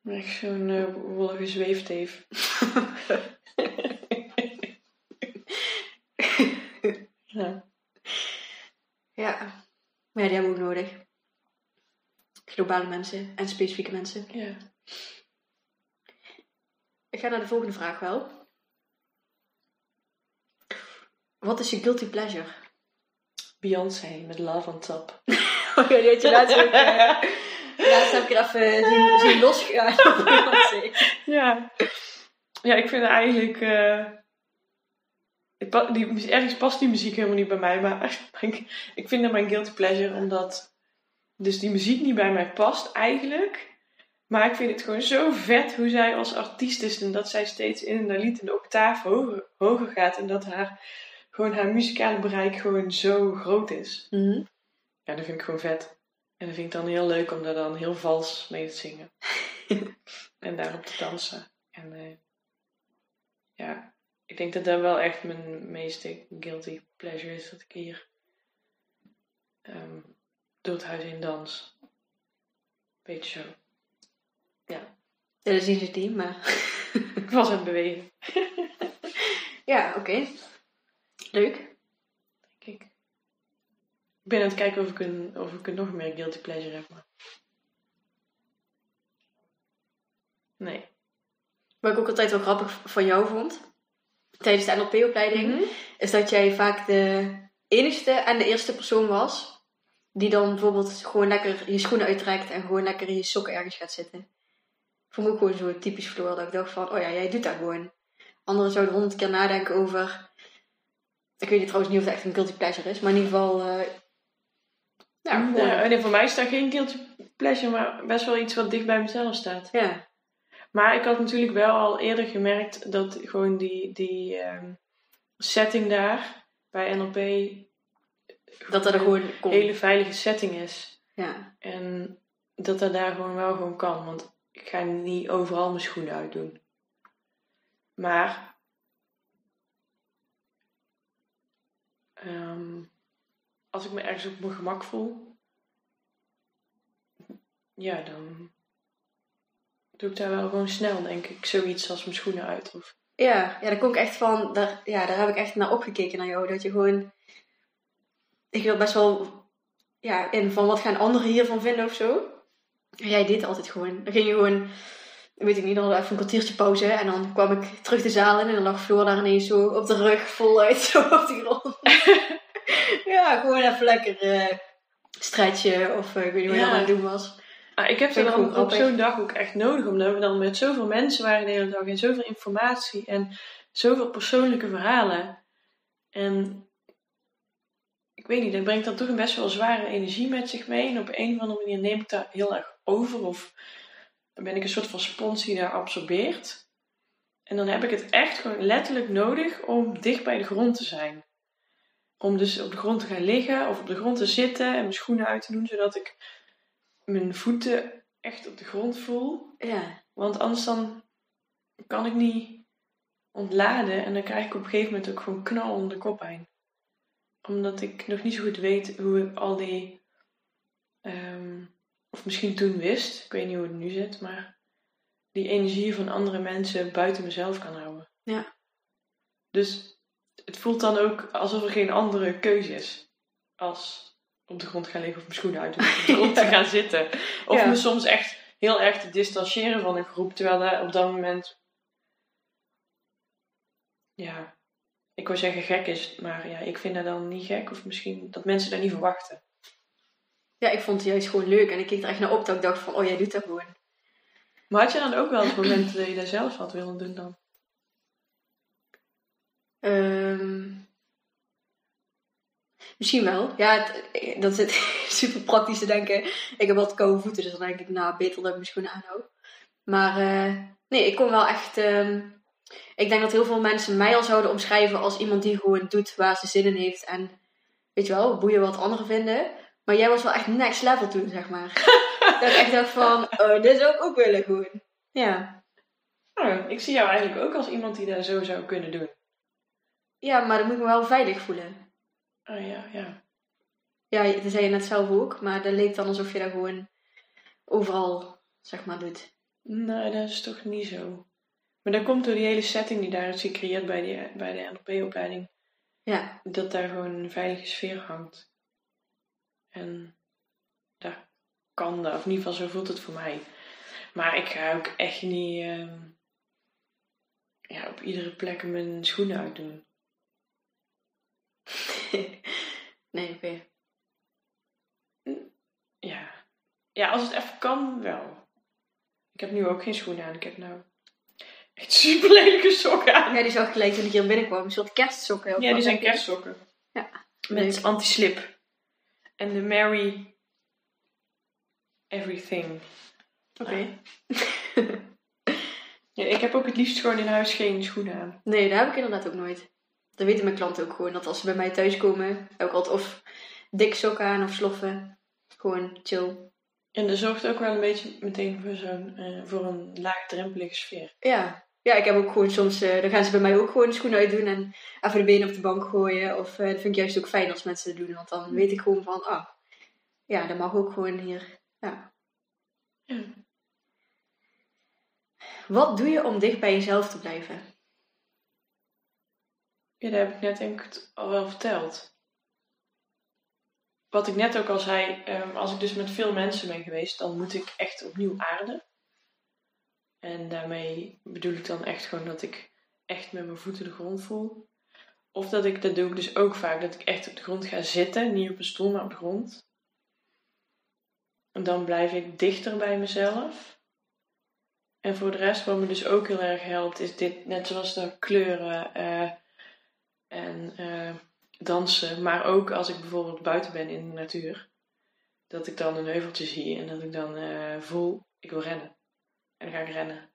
Echt zo'n eh wollige zweefteef. ja. Ja. Maar ja, die hebben we ook nodig. Globale mensen en specifieke mensen. ja. Ik ga naar de volgende vraag wel. Wat is je guilty pleasure? Beyoncé met Love on Top. Oh ja, die had je laatst ook... laatst heb ik er even zien, zien losgegaan op Beyoncé. Ja. Ja, ik vind eigenlijk... eh, ik die, ergens past die muziek helemaal niet bij mij, maar ik, ik vind het mijn guilty pleasure omdat dus die muziek niet bij mij past eigenlijk. Maar ik vind het gewoon zo vet hoe zij als artiest is en dat zij steeds in een lied een octaaf hoger, hoger gaat en dat haar, gewoon haar muzikale bereik gewoon zo groot is. Mhm. Ja, dat vind ik gewoon vet. En dat vind ik dan heel leuk om daar dan heel vals mee te zingen. en daarop te dansen. En eh, ja, ik denk dat dat wel echt mijn meeste guilty pleasure is. Dat ik hier ehm, door het huis in dans. Beetje zo. Ja, dat zien ze die, maar... Ik was aan het bewegen, ja, oké. Leuk. denk ik. Ik ben aan het kijken of ik een, of ik een nog meer guilty pleasure heb. Maar... Nee. Wat ik ook altijd wel grappig van jou vond, tijdens de NLP-opleiding, is dat jij vaak de enigste en de eerste persoon was die dan bijvoorbeeld gewoon lekker je schoenen uittrekt en gewoon lekker in je sokken ergens gaat zitten. Vond ik ook gewoon zo typisch Floor, dat ik dacht van, oh ja, jij doet dat gewoon. Anderen zouden honderd keer nadenken over, ik weet trouwens niet of het echt een guilty pleasure is, maar in ieder geval, eh ja, gewoon, Ja, nee, voor mij staat geen guilty pleasure, maar best wel iets wat dicht bij mezelf staat. ja, Maar ik had natuurlijk wel al eerder gemerkt dat gewoon die, die ehm, setting daar bij NLP dat dat er gewoon een komt. hele veilige setting is. Ja, En dat dat daar gewoon wel gewoon kan. Want ik ga niet overal mijn schoenen uitdoen. Maar ehm, als ik me ergens op mijn gemak voel, ja, dan doe ik daar wel gewoon snel, denk ik. Zoiets als mijn schoenen uit. Of, Ja, ja, daar kom ik echt van. Daar, ja, daar heb ik echt naar opgekeken naar jou. Dat je gewoon. Ik wil best wel. Ja, in van wat gaan anderen hiervan vinden of zo. En jij deed altijd gewoon. Dan ging je gewoon. Weet ik niet, dan hadden we even een kwartiertje pauze. En dan kwam ik terug de zaal in en dan lag Floor daar ineens zo op de rug, voluit zo op die grond. ja, gewoon even lekker eh stretchen of eh, ik weet niet wat je Ja. aan het doen was. Ah, ik heb dan op zo'n dag ook echt nodig, omdat we dan met zoveel mensen waren de hele dag en zoveel informatie en zoveel persoonlijke verhalen. En ik weet niet, dat brengt dan toch een best wel zware energie met zich mee. En op een of andere manier neem ik daar heel erg over of dan ben ik een soort van spons die daar absorbeert. En dan heb ik het echt gewoon letterlijk nodig om dicht bij de grond te zijn. Om dus op de grond te gaan liggen of op de grond te zitten en mijn schoenen uit te doen, zodat ik mijn voeten echt op de grond voel. Ja, Want anders dan kan ik niet ontladen en dan krijg ik op een gegeven moment ook gewoon knal onder de koppijn. Omdat ik nog niet zo goed weet hoe ik al die, ehm, of misschien toen wist, ik weet niet hoe het nu zit, maar die energie van andere mensen buiten mezelf kan houden. Ja. Dus het voelt dan ook alsof er geen andere keuze is als op de grond gaan liggen of mijn schoenen uit doen, of op de grond te gaan zitten. Of Ja. me soms echt heel erg te distancieren van een groep, terwijl dat op dat moment, ja, ik wil zeggen gek is, maar ja, ik vind dat dan niet gek, of misschien dat mensen dat niet verwachten. Ja, ik vond het juist gewoon leuk. En ik keek er echt naar op dat ik dacht van, oh jij doet dat gewoon. Maar had je dan ook wel eens momenten dat je dat zelf had willen doen dan? Ehm, misschien wel. Ja, het, dat is super praktisch te denken. Ik heb wat koude voeten, dus dan denk ik, nou, beter dat ik mijn schoenen aanhoud. Maar eh, nee, ik kon wel echt... ehm, ik denk dat heel veel mensen mij al zouden omschrijven als iemand die gewoon doet waar ze zin in heeft. En weet je wel, boeien wat anderen vinden. Maar jij was wel echt next level toen, zeg maar. dat ik echt dacht van, oh, dit zou ik ook willen gewoon. Ja. Nou, ik zie jou eigenlijk ook als iemand die dat zo zou kunnen doen. Ja, maar dan moet ik me wel veilig voelen. Oh ja, ja. Ja, dat zei je net zelf ook, maar dat leek dan alsof je dat gewoon overal, zeg maar, doet. Nee, dat is toch niet zo. Maar dat komt door die hele setting die daar is gecreëerd bij, die, bij de NLP-opleiding. Ja, Dat daar gewoon een veilige sfeer hangt. En daar kan dat, of in ieder geval zo voelt het voor mij. Maar ik ga ook echt niet ehm, ja, op iedere plek mijn schoenen uitdoen. nee, oké. Ja. ja, als het even kan, wel. Ik heb nu ook geen schoenen aan. Ik heb nou echt super lelijke sokken aan. Ja, die zag ik gelijk toen ik hier binnenkwam. Een soort kerstsokken. Ja, die zijn kerstsokken. Ja, Met anti-slip. En de Mary Everything. Oké. Ja, ik heb ook het liefst gewoon in huis geen schoenen aan. Nee, dat heb ik inderdaad ook nooit. Dat weten mijn klanten ook gewoon. Dat als ze bij mij thuis komen, heb ik altijd of dik sokken aan of sloffen. Gewoon chill. En dat zorgt ook wel een beetje meteen voor, zo'n, eh, voor een laagdrempelige sfeer. Ja. Ja, ik heb ook gewoon soms, eh, dan gaan ze bij mij ook gewoon de schoenen uitdoen en even de benen op de bank gooien. Of eh, dat vind ik juist ook fijn als mensen dat doen, want dan weet ik gewoon van, ah, ja, dat mag ook gewoon hier. Ja. Ja. Wat doe je om dicht bij jezelf te blijven? Ja, dat heb ik net denk ik al wel verteld. Wat ik net ook al zei, ehm, als ik dus met veel mensen ben geweest, dan moet ik echt opnieuw aarden. En daarmee bedoel ik dan echt gewoon dat ik echt met mijn voeten de grond voel. Of dat ik, dat doe ik dus ook vaak, dat ik echt op de grond ga zitten, niet op een stoel, maar op de grond. En dan blijf ik dichter bij mezelf. En voor de rest, wat me dus ook heel erg helpt, is dit, net zoals de kleuren eh, en eh, dansen. Maar ook als ik bijvoorbeeld buiten ben in de natuur. Dat ik dan een heuveltje zie en dat ik dan eh, voel, ik wil rennen. En ga ik rennen.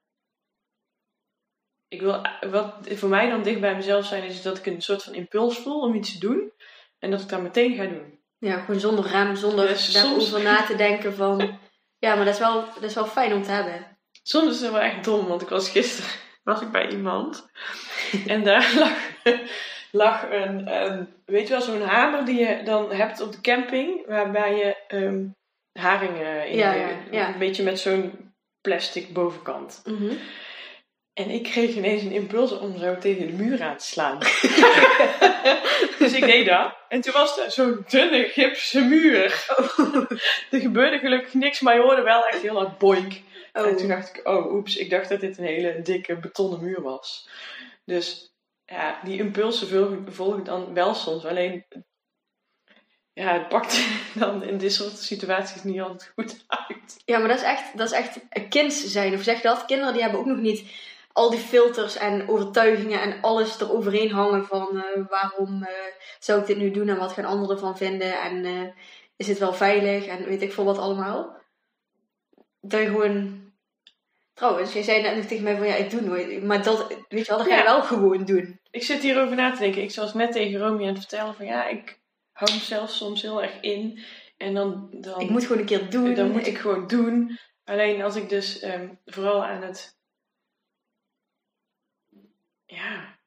Ik wil, wat voor mij dan dicht bij mezelf zijn, is dat ik een soort van impuls voel om iets te doen. En dat ik dat meteen ga doen. Ja, gewoon zonder rem, zonder soms- daarover na te denken van... Ja, maar dat is, wel, dat is wel fijn om te hebben. Soms is het wel echt dom, want ik was gisteren was ik bij iemand. En daar lag, lag een, een, weet je wel, zo'n hamer die je dan hebt op de camping. Waarbij je ehm, haringen in Ja, de- ja, ja. een beetje met zo'n plastic bovenkant. En ik kreeg ineens een impuls om zo tegen de muur aan te slaan. dus ik deed dat. En toen was er zo'n dunne gipsen muur. er gebeurde gelukkig niks, maar je hoorde wel echt heel hard boink. Oh. En toen dacht ik, oh oeps, ik dacht dat dit een hele dikke betonnen muur was. Dus ja, die impulsen volg, volg ik dan wel soms. Alleen, ja, het pakt dan in dit soort situaties niet altijd goed uit. Ja, maar dat is echt, dat is echt een kind zijn. Of zeg je dat? Kinderen die hebben ook nog niet al die filters en overtuigingen en alles eroverheen hangen van eh, waarom eh, zou ik dit nu doen en wat gaan anderen ervan vinden en eh, is het wel veilig en weet ik veel wat allemaal. Dat je gewoon... Trouwens, jij zei net nog tegen mij van ja, ik doe nooit. Maar dat, weet je wel, dat ga je Ja. wel gewoon doen. Ik zit hierover na te denken. Ik was net tegen Romy aan het vertellen van ja, ik hou mezelf soms heel erg in. En dan, dan, Ik moet gewoon een keer doen. dan moet ik gewoon doen. Alleen als ik dus ehm, vooral aan het... Ja,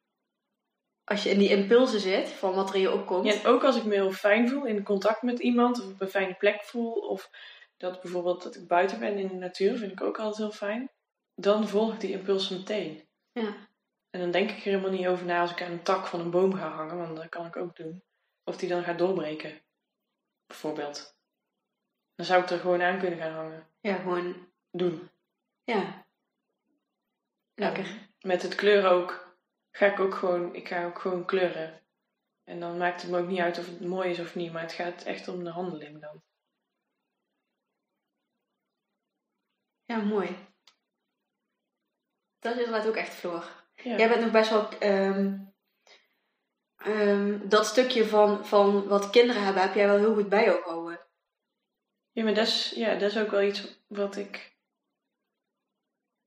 Als je in die impulsen zit van wat er in je opkomt. Ja, en ook als ik me heel fijn voel in contact met iemand of op een fijne plek voel of dat bijvoorbeeld dat ik buiten ben in de natuur, vind ik ook altijd heel fijn. Dan volg ik die impulsen meteen. Ja. En dan denk ik er helemaal niet over na als ik aan een tak van een boom ga hangen, want dat kan ik ook doen. Of die dan gaat doorbreken, bijvoorbeeld. Dan zou ik er gewoon aan kunnen gaan hangen. ja, gewoon. Doen. Ja. Lekker. Met het kleuren ook, ga ik ook gewoon, ik ga ook gewoon kleuren. En dan maakt het me ook niet uit of het mooi is of niet, maar het gaat echt om de handeling dan. Ja, mooi. Dat is inderdaad ook echt Floor. Ja. Jij bent nog best wel. ehm, ehm, dat stukje van, van wat kinderen hebben, heb jij wel heel goed bij jou gehouden. Ja, maar dat is, ja, dat is ook wel iets wat ik.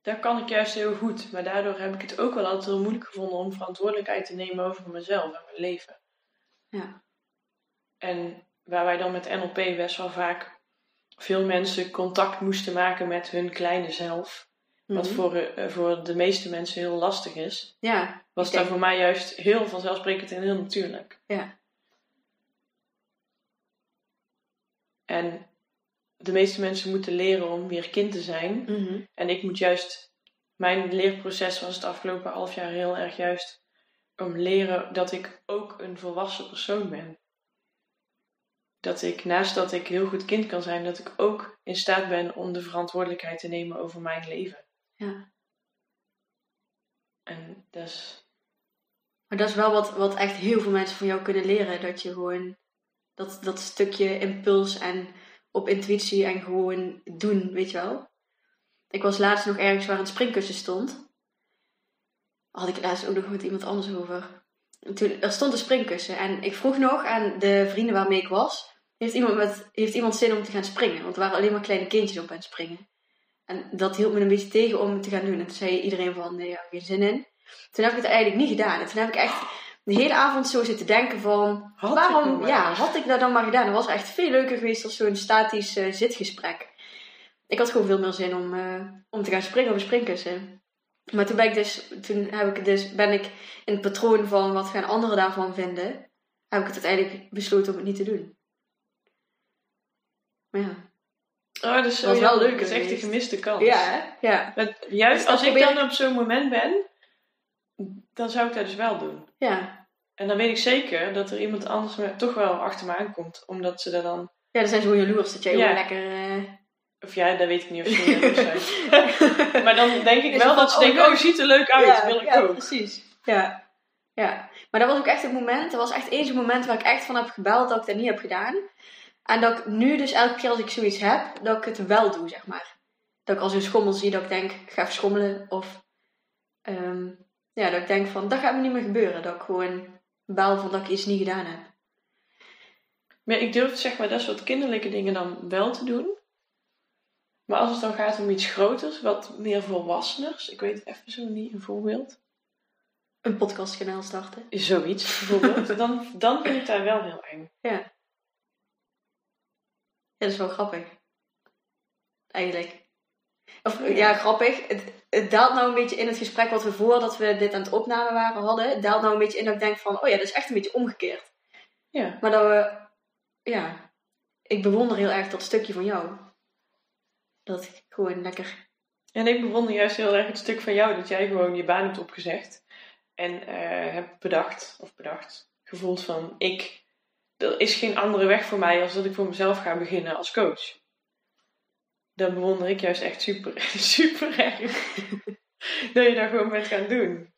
Daar kan ik juist heel goed. Maar daardoor heb ik het ook wel altijd heel moeilijk gevonden om verantwoordelijkheid te nemen over mezelf en mijn leven. Ja. En waar wij dan met NLP best wel vaak veel mensen contact moesten maken met hun kleine zelf. Wat Mhm. voor, eh, voor de meeste mensen heel lastig is. Ja, Was daar voor mij juist heel vanzelfsprekend en heel natuurlijk. Ja. En de meeste mensen moeten leren om weer kind te zijn. Mhm. En ik moet juist, mijn leerproces was het afgelopen half jaar heel erg juist om leren dat ik ook een volwassen persoon ben. Dat ik, naast dat ik heel goed kind kan zijn, dat ik ook in staat ben om de verantwoordelijkheid te nemen over mijn leven. Ja. En dat is, Maar dat is wel wat, wat echt heel veel mensen van jou kunnen leren. Dat je gewoon dat, dat stukje impuls en op intuïtie en gewoon doen, weet je wel. Ik was laatst nog ergens waar een springkussen stond. Had ik laatst ook nog met iemand anders over. En toen, er stond een springkussen en ik vroeg nog aan de vrienden waarmee ik was. Heeft iemand, met, heeft iemand zin om te gaan springen? Want er waren alleen maar kleine kindjes op aan het springen. En dat hield me een beetje tegen om het te gaan doen. En toen zei iedereen van, nee, ja, geen zin in. Toen heb ik het eigenlijk niet gedaan. En toen heb ik echt de hele avond zo zitten denken van... Had waarom, ja, had ik dat dan maar gedaan? Dat was echt veel leuker geweest dan zo'n statisch eh, zitgesprek. Ik had gewoon veel meer zin om, eh, om te gaan springen op een springkussen. Maar toen ben ik dus, toen heb ik dus, ben ik in het patroon van wat gaan anderen daarvan vinden, heb ik het uiteindelijk besloten om het niet te doen. Maar ja. Oh, dat is Was wel leuk Het is echt een gemiste kans. Ja? Ja. Juist Dus als ik dan op zo'n moment ben, dan zou ik dat dus wel doen. Ja. En dan weet ik zeker dat er iemand anders me, toch wel achter me aankomt. Omdat ze er dan... Ja, dan zijn ze gewoon jaloers dat jij Ja. lekker... eh, Of ja, dat weet ik niet of ze jaloers zijn. maar dan denk ik wel dat ze oh, denken, oh, ziet er leuk uit. ja, wil ik ja, ook. precies. Ja. ja. Maar dat was ook echt het moment, dat was echt eens een moment waar ik echt van heb gebeld dat ik dat niet heb gedaan. En dat ik nu dus elke keer als ik zoiets heb, dat ik het wel doe, zeg maar. Dat ik als een schommel zie, dat ik denk, ik ga even schommelen. Of ehm, ja, dat ik denk van, dat gaat me niet meer gebeuren. Dat ik gewoon bel van dat ik iets niet gedaan heb. Maar ik durf zeg maar dat soort kinderlijke dingen dan wel te doen. Maar als het dan gaat om iets groters, wat meer volwasseners. Ik weet even zo niet een voorbeeld. Een podcastkanaal starten. Zoiets bijvoorbeeld. dan, dan vind ik dat wel heel eng. Ja, dat is wel grappig. Eigenlijk. Of Ja. ja, grappig. Het, het daalt nou een beetje in het gesprek wat we voordat we dit aan het opnemen waren hadden. Het daalt nou een beetje in dat ik denk van, oh ja, dat is echt een beetje omgekeerd. Ja. Maar dat we, ja, ik bewonder heel erg dat stukje van jou. Dat ik gewoon lekker, En ik bewonder juist heel erg het stuk van jou dat jij gewoon je baan hebt opgezegd. En eh, hebt bedacht, of bedacht, gevoeld van ik, er is geen andere weg voor mij als dat ik voor mezelf ga beginnen als coach. dat bewonder ik juist echt super, super erg. dat je daar gewoon bent gaan doen.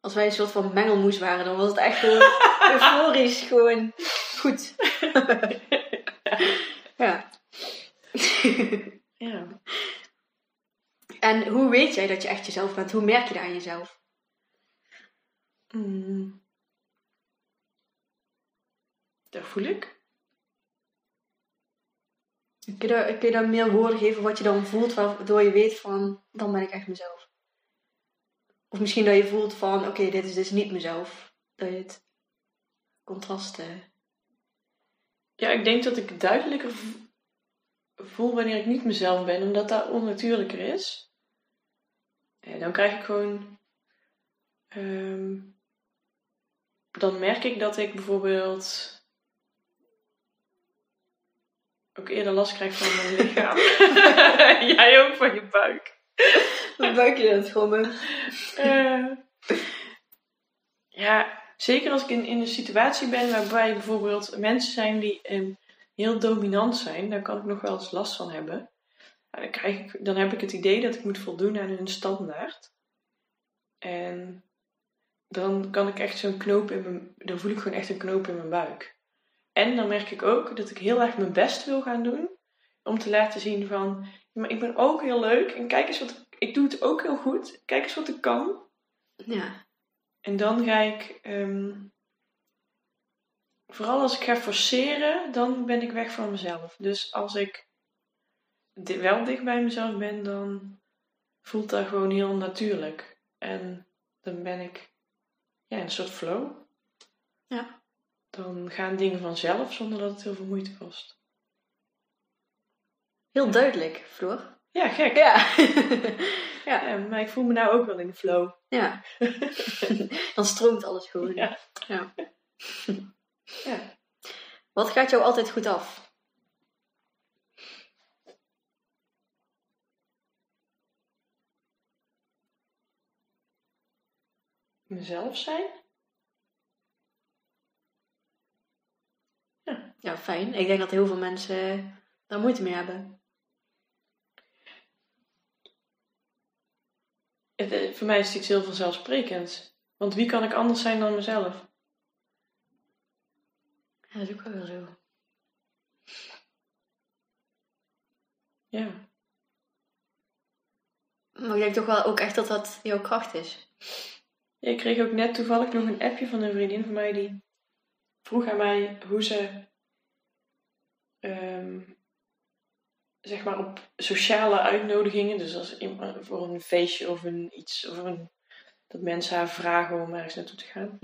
Als wij een soort van mengelmoes waren, dan was het echt gewoon euforisch, gewoon goed. ja. Ja. En hoe weet jij dat je echt jezelf bent? Hoe merk je dat aan jezelf? Mm. Dat voel ik. Kun je, kun je meer woorden geven wat je dan voelt, waardoor je weet van, dan ben ik echt mezelf? Of misschien dat je voelt van, oké, dit is dus niet mezelf. Dat je het contrast... eh, Ja, ik denk dat ik duidelijker voel wanneer ik niet mezelf ben, omdat dat onnatuurlijker is. En dan krijg ik gewoon. ehm, dan merk ik dat ik bijvoorbeeld. Ook eerder last krijg van mijn lichaam. Jij ook van je buik. Mijn buikje dat gewoon me. Eh, ja, zeker als ik in, in een situatie ben waarbij bijvoorbeeld mensen zijn die ehm, heel dominant zijn, daar kan ik nog wel eens last van hebben. Ja, dan, krijg ik, dan heb ik het idee dat ik moet voldoen aan hun standaard. En dan kan ik echt zo'n knoop in mijn, dan voel ik gewoon echt een knoop in mijn buik. En dan merk ik ook dat ik heel erg mijn best wil gaan doen om te laten zien van, maar ik ben ook heel leuk en kijk eens wat ik, ik doe het ook heel goed. Kijk eens wat ik kan. Ja. En dan ga ik, ehm, vooral als ik ga forceren, dan ben ik weg van mezelf. Dus als ik wel dicht bij mezelf ben, dan voelt dat gewoon heel natuurlijk. En dan ben ik ja, in een soort flow. Ja. Dan gaan dingen vanzelf zonder dat het heel veel moeite kost. Heel duidelijk, Floor. Ja, gek. Ja. ja. Ja, maar ik voel me nou ook wel in de flow. Ja. Dan stroomt alles gewoon. Ja. Ja. Ja. Wat gaat jou altijd goed af? Mezelf zijn? Ja, fijn. Ik denk dat heel veel mensen daar moeite mee hebben. Het, eh, voor mij is het iets heel vanzelfsprekends. Want wie kan ik anders zijn dan mezelf? Ja, dat is ook wel zo. Ja. Maar ik denk toch wel ook echt dat dat jouw kracht is. Ja, Ik kreeg ook net toevallig nog een appje van een vriendin van mij die vroeg aan mij hoe ze ehm, zeg maar op sociale uitnodigingen, dus als voor een feestje of een iets, of een, dat mensen haar vragen om ergens naartoe te gaan,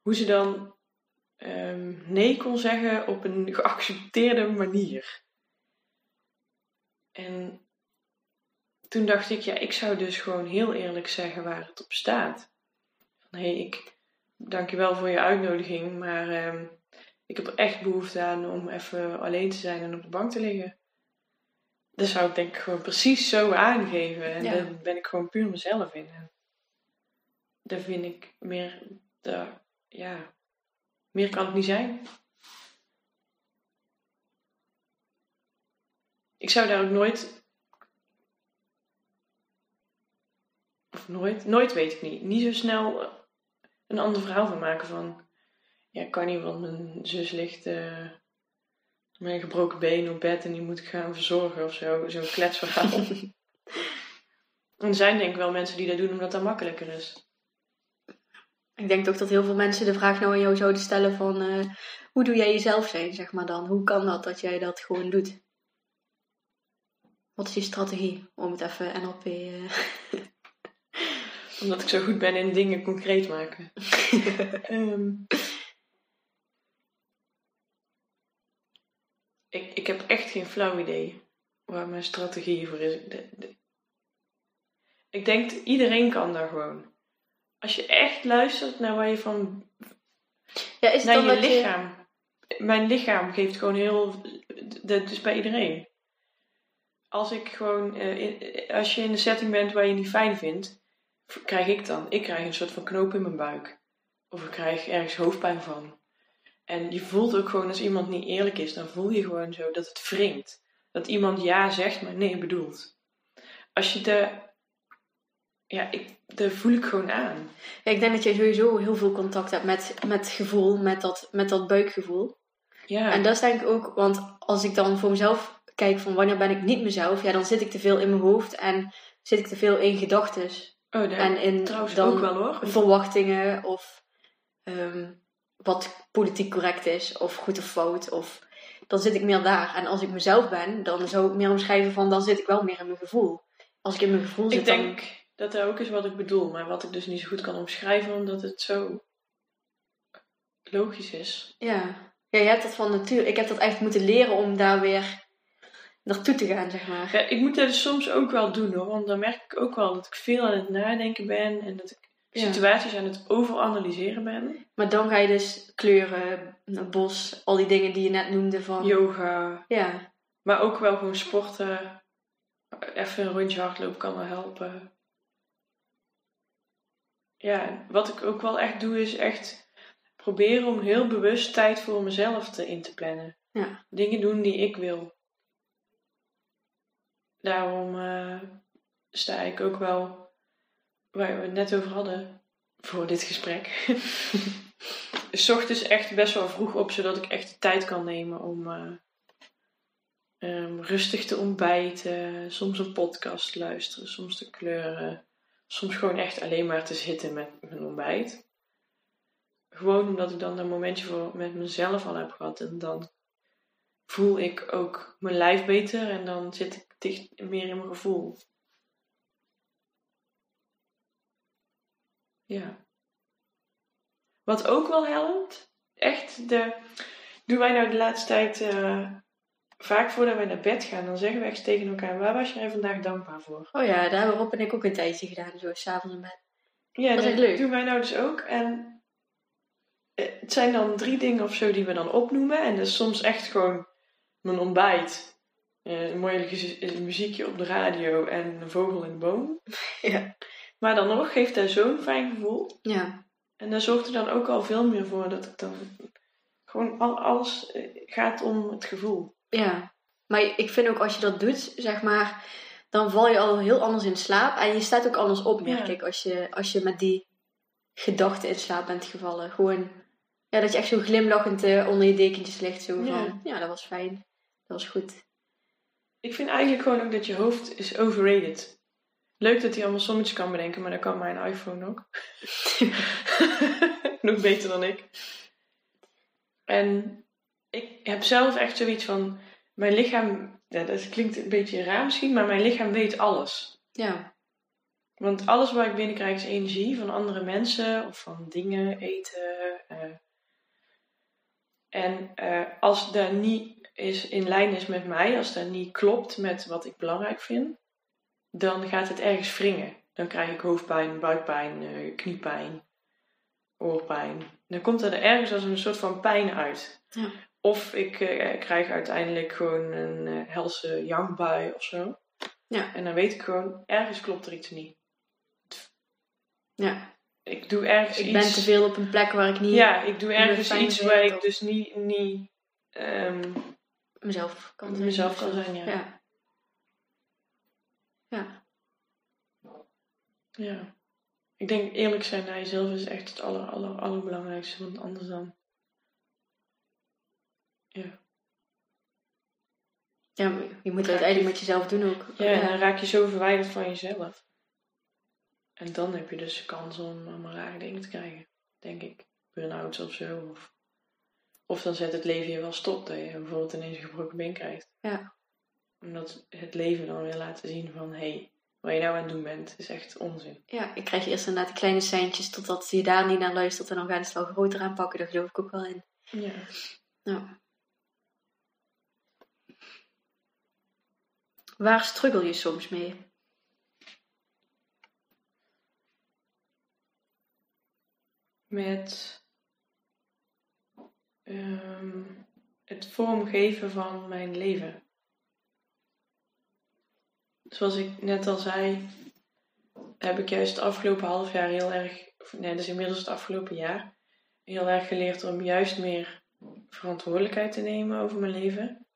hoe ze dan ehm, nee kon zeggen op een geaccepteerde manier. En toen dacht ik, ja, ik zou dus gewoon heel eerlijk zeggen waar het op staat. Van hé, hey, ik dank je wel voor je uitnodiging, maar ehm, ik heb er echt behoefte aan om even alleen te zijn en op de bank te liggen. Dat zou ik denk ik gewoon precies zo aangeven. En Ja. daar ben ik gewoon puur mezelf in. En daar vind ik meer, daar, ja, meer kan het niet zijn. Ik zou daar ook nooit Of nooit, nooit weet ik niet. Niet zo snel een ander verhaal van maken van. Ja, ik kan niet, want mijn zus ligt eh, met een gebroken been op bed en die moet ik gaan verzorgen of zo. Zo'n kletsverhaal. en er zijn denk ik wel mensen die dat doen omdat dat makkelijker is. Ik denk toch dat heel veel mensen de vraag nou aan jou zouden stellen van... eh, hoe doe jij jezelf zijn, zeg maar dan? Hoe kan dat dat jij dat gewoon doet? Wat is je strategie om het even NLP... eh, Omdat ik zo goed ben in dingen concreet maken. Ehm, ik, ik heb echt geen flauw idee waar mijn strategie voor is. De- de- ik denk dat iedereen kan daar gewoon. Als je echt luistert naar waar je van. Ja, is het naar dan je lichaam. Mijn lichaam geeft gewoon heel. Dat is bij iedereen. Als ik gewoon. eh, in- als je in een setting bent waar je niet fijn vindt, krijg ik dan. Ik krijg een soort van knoop in mijn buik. Of ik krijg ergens hoofdpijn van. En je voelt ook gewoon als iemand niet eerlijk is, dan voel je gewoon zo dat het wringt. Dat iemand ja zegt, maar nee bedoelt. Als je de. Ja, ik, daar voel ik gewoon aan. Ja, ik denk dat je sowieso heel veel contact hebt met, met gevoel, met dat, met dat buikgevoel. Ja. En dat is denk ik ook, want als ik dan voor mezelf kijk van wanneer ben ik niet mezelf, ja, dan zit ik te veel in mijn hoofd en zit ik te veel in gedachten. oh, En in trouwens dan ook wel hoor. verwachtingen of ehm, wat politiek correct is of goed of fout. Of, dan zit ik meer daar. En als ik mezelf ben, dan zou ik meer omschrijven van dan zit ik wel meer in mijn gevoel. Als ik in mijn gevoel zit, Ik denk dat dat ook is wat ik bedoel, maar wat ik dus niet zo goed kan omschrijven, omdat het zo logisch is. Ja. ja, je hebt dat van natuur. Ik heb dat echt moeten leren om daar weer naartoe te gaan, zeg maar. Ja, ik moet dat dus soms ook wel doen hoor, want dan merk ik ook wel dat ik veel aan het nadenken ben en dat ik. Situaties aan het overanalyseren ben. Maar dan ga je dus kleuren, bos, al die dingen die je net noemde van... Yoga, Ja, maar ook wel gewoon sporten. Even een rondje hardlopen kan wel helpen. Ja, wat ik ook wel echt doe is echt proberen om heel bewust tijd voor mezelf te in te plannen. Ja. Dingen doen die ik wil. Daarom eh, sta ik ook wel, waar we het net over hadden, voor dit gesprek. S ochtends echt best wel vroeg op, zodat ik echt de tijd kan nemen om eh, ehm, rustig te ontbijten. Soms een podcast te luisteren, soms te kleuren. Soms gewoon echt alleen maar te zitten met mijn ontbijt. Gewoon omdat ik dan een momentje voor met mezelf al heb gehad. En dan voel ik ook mijn lijf beter en dan zit ik dicht meer in mijn gevoel. Ja. Wat ook wel helpt, echt de. Doen wij nou de laatste tijd eh, vaak voordat wij naar bed gaan, dan zeggen we echt tegen elkaar: waar was jij vandaag dankbaar voor? Oh ja, daar hebben Rob en ik ook een tijdje gedaan, zo s'avonds in bed. Ja, Dat is leuk. doen wij nou dus ook. En eh, het zijn dan drie dingen of zo die we dan opnoemen. En dat is soms echt gewoon mijn ontbijt. eh, een mooi muziekje op de radio en een vogel in de boom. Ja. Maar dan nog geeft dat zo'n fijn gevoel. Ja, En daar zorgt er dan ook al veel meer voor dat het dan gewoon al, alles eh, gaat om het gevoel. ja. Maar ik vind ook als je dat doet, zeg maar, dan val je al heel anders in slaap. En je staat ook anders op, merk Ja. ik, als je, als je met die gedachten in slaap bent gevallen. Gewoon, ja, dat je echt zo glimlachend eh, onder je dekentjes ligt. Zo Ja. van, ja, dat was fijn. Dat was goed. Ik vind eigenlijk gewoon ook dat je hoofd is overrated. Leuk dat hij allemaal sommetjes kan bedenken, maar dat kan mijn iPhone ook. Nog beter dan ik. En ik heb zelf echt zoiets van, mijn lichaam, ja, dat klinkt een beetje raar misschien, maar mijn lichaam weet alles. Ja, Want alles waar ik binnenkrijg is energie van andere mensen of van dingen, eten. eh. En eh, als dat niet is, in lijn is met mij, als dat niet klopt met wat ik belangrijk vind, dan gaat het ergens wringen. Dan krijg ik hoofdpijn, buikpijn, eh, kniepijn, oorpijn. Dan komt er ergens als een soort van pijn uit. Ja. Of ik eh, krijg uiteindelijk gewoon een eh, helse jangbui of zo. Ja. En dan weet ik gewoon, ergens klopt er iets niet. ja. Ik doe ergens Ik iets. ben te veel op een plek waar ik niet Ja, ik doe ergens iets waar ik dus niet, niet ehm, mezelf kan zijn. mezelf kan zijn. Ja. Ja. Ja. ja. Ik denk eerlijk zijn naar jezelf is echt het aller, aller, allerbelangrijkste. Want anders dan. Ja, maar je moet het uiteindelijk met jezelf doen ook. Ja, dan raak je zo verwijderd van jezelf. En dan heb je dus kans om allemaal rare dingen te krijgen. Denk ik. Burn-outs of zo. Of, of dan zet het leven je wel stop. Dat je bijvoorbeeld ineens een gebroken been krijgt. Ja. Omdat het leven dan weer laten zien van... Hé, hey, wat je nou aan het doen bent, is echt onzin. Ja, ik krijg eerst inderdaad de kleine seintjes totdat je daar niet naar luistert en dan gaan ze het wel groter aanpakken. Daar geloof ik ook wel in. Ja. Ja. Waar struggle je soms mee? met ehm, het vormgeven van mijn leven. Zoals ik net al zei, heb ik juist het afgelopen half jaar heel erg, nee, dus inmiddels het afgelopen jaar, heel erg geleerd om juist meer verantwoordelijkheid te nemen over mijn leven.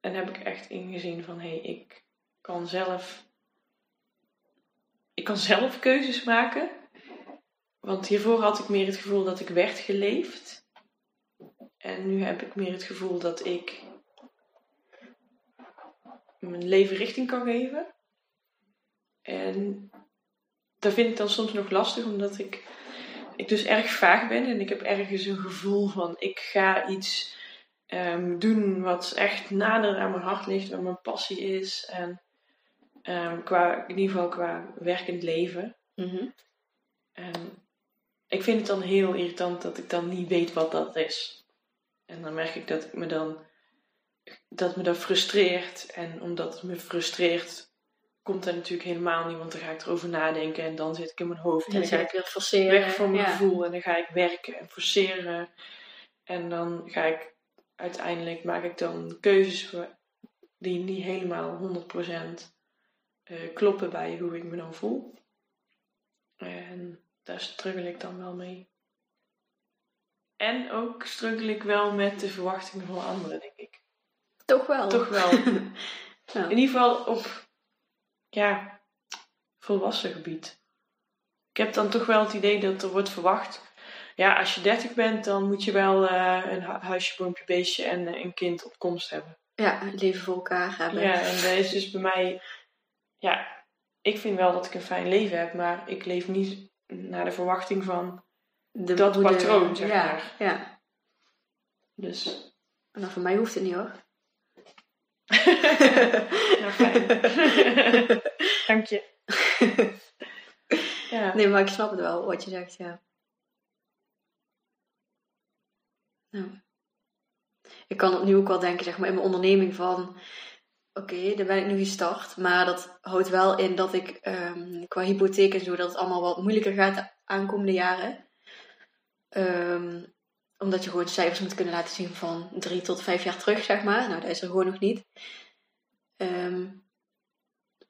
En heb ik echt ingezien van hé, hey, ik kan zelf. Ik kan zelf keuzes maken. Want hiervoor had ik meer het gevoel dat ik werd geleefd. En nu heb ik meer het gevoel dat ik mijn leven richting kan geven. En dat vind ik dan soms nog lastig, omdat ik, ik dus erg vaag ben en ik heb ergens een gevoel van ik ga iets um, doen wat echt nader aan mijn hart ligt, wat mijn passie is. En um, qua, in ieder geval qua werkend leven. Mhm. En ik vind het dan heel irritant dat ik dan niet weet wat dat is. En dan merk ik dat ik me dan dat me dat frustreert. En omdat het me frustreert, komt dat natuurlijk helemaal niet, want dan ga ik erover nadenken en dan zit ik in mijn hoofd. En En dan ga ik weer forceren. weg van mijn ja. gevoel en dan ga ik werken en forceren. En dan ga ik uiteindelijk maak ik dan keuzes die niet helemaal 100% eh, kloppen bij hoe ik me dan voel. En daar struggle ik dan wel mee. En ook struggle ik wel met de verwachtingen van anderen, denk ik. Toch wel. Toch wel. Ja. In ieder geval op, ja, volwassen gebied. Ik heb dan toch wel het idee dat er wordt verwacht. Ja, als je 30 bent, dan moet je wel eh, een hu- huisje, boompje, beestje en eh, een kind op komst hebben. Ja, het leven voor elkaar hebben. Ja, en dat is dus bij mij, ja, ik vind wel dat ik een fijn leven heb, maar ik leef niet naar de verwachting van. De dat moeder- patroon, zeg ja, maar. Ja. Dus, Nou, voor mij hoeft het niet hoor. Nou fijn. Dank je. Ja. Nee, maar ik snap het wel, wat je zegt, ja. Nou. Ik kan nu ook wel denken, zeg maar, in mijn onderneming van... Oké, daar ben ik nu gestart. Maar dat houdt wel in dat ik ehm, qua hypotheek en zo... dat het allemaal wat moeilijker gaat de aankomende jaren. Ehm, omdat je gewoon cijfers moet kunnen laten zien van drie tot vijf jaar terug, zeg maar. Nou, dat is er gewoon nog niet. Ehm,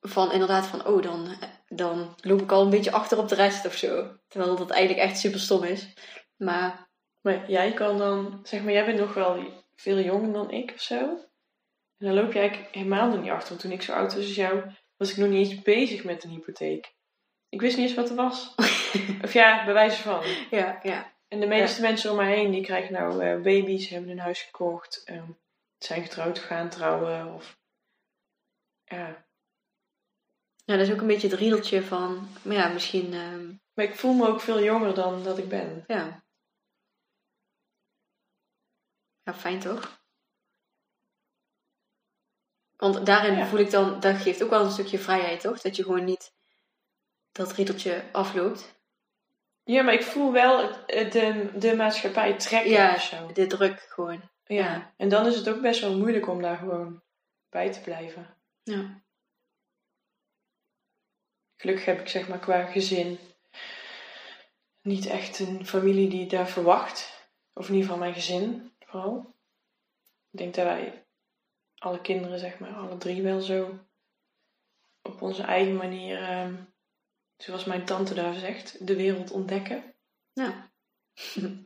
van inderdaad van, oh, dan, dan loop ik al een beetje achter op de rest of zo. Terwijl dat eigenlijk echt super stom is. Maar Maar jij kan dan, zeg maar, jij bent nog wel veel jonger dan ik of zo. En dan loop je eigenlijk helemaal nog niet achter. Want toen ik zo oud was als jou, was ik nog niet eens bezig met een hypotheek. Ik wist niet eens wat er was. of ja, bij wijze van. ja, ja. En de meeste mensen om mij heen, die krijgen nou eh, baby's, hebben een huis gekocht, ehm, zijn getrouwd, gaan trouwen. Of, ja. Ja, dat is ook een beetje het riedeltje van, maar ja, misschien, ehm, Maar ik voel me ook veel jonger dan dat ik ben. ja. Ja, fijn toch? Want daarin Ja. voel ik dan, dat geeft ook wel een stukje vrijheid, toch? Dat je gewoon niet dat riedeltje afloopt. Ja, maar ik voel wel de, de maatschappij trekken Ja, of zo. De druk gewoon. Ja. Ja. en dan is het ook best wel moeilijk om daar gewoon bij te blijven. Ja. Gelukkig heb ik zeg maar qua gezin niet echt een familie die daar verwacht. Of in ieder geval mijn gezin vooral. Ik denk dat wij alle kinderen, zeg maar, alle drie wel zo op onze eigen manier, ehm, zoals mijn tante daar zegt, de wereld ontdekken. Ja.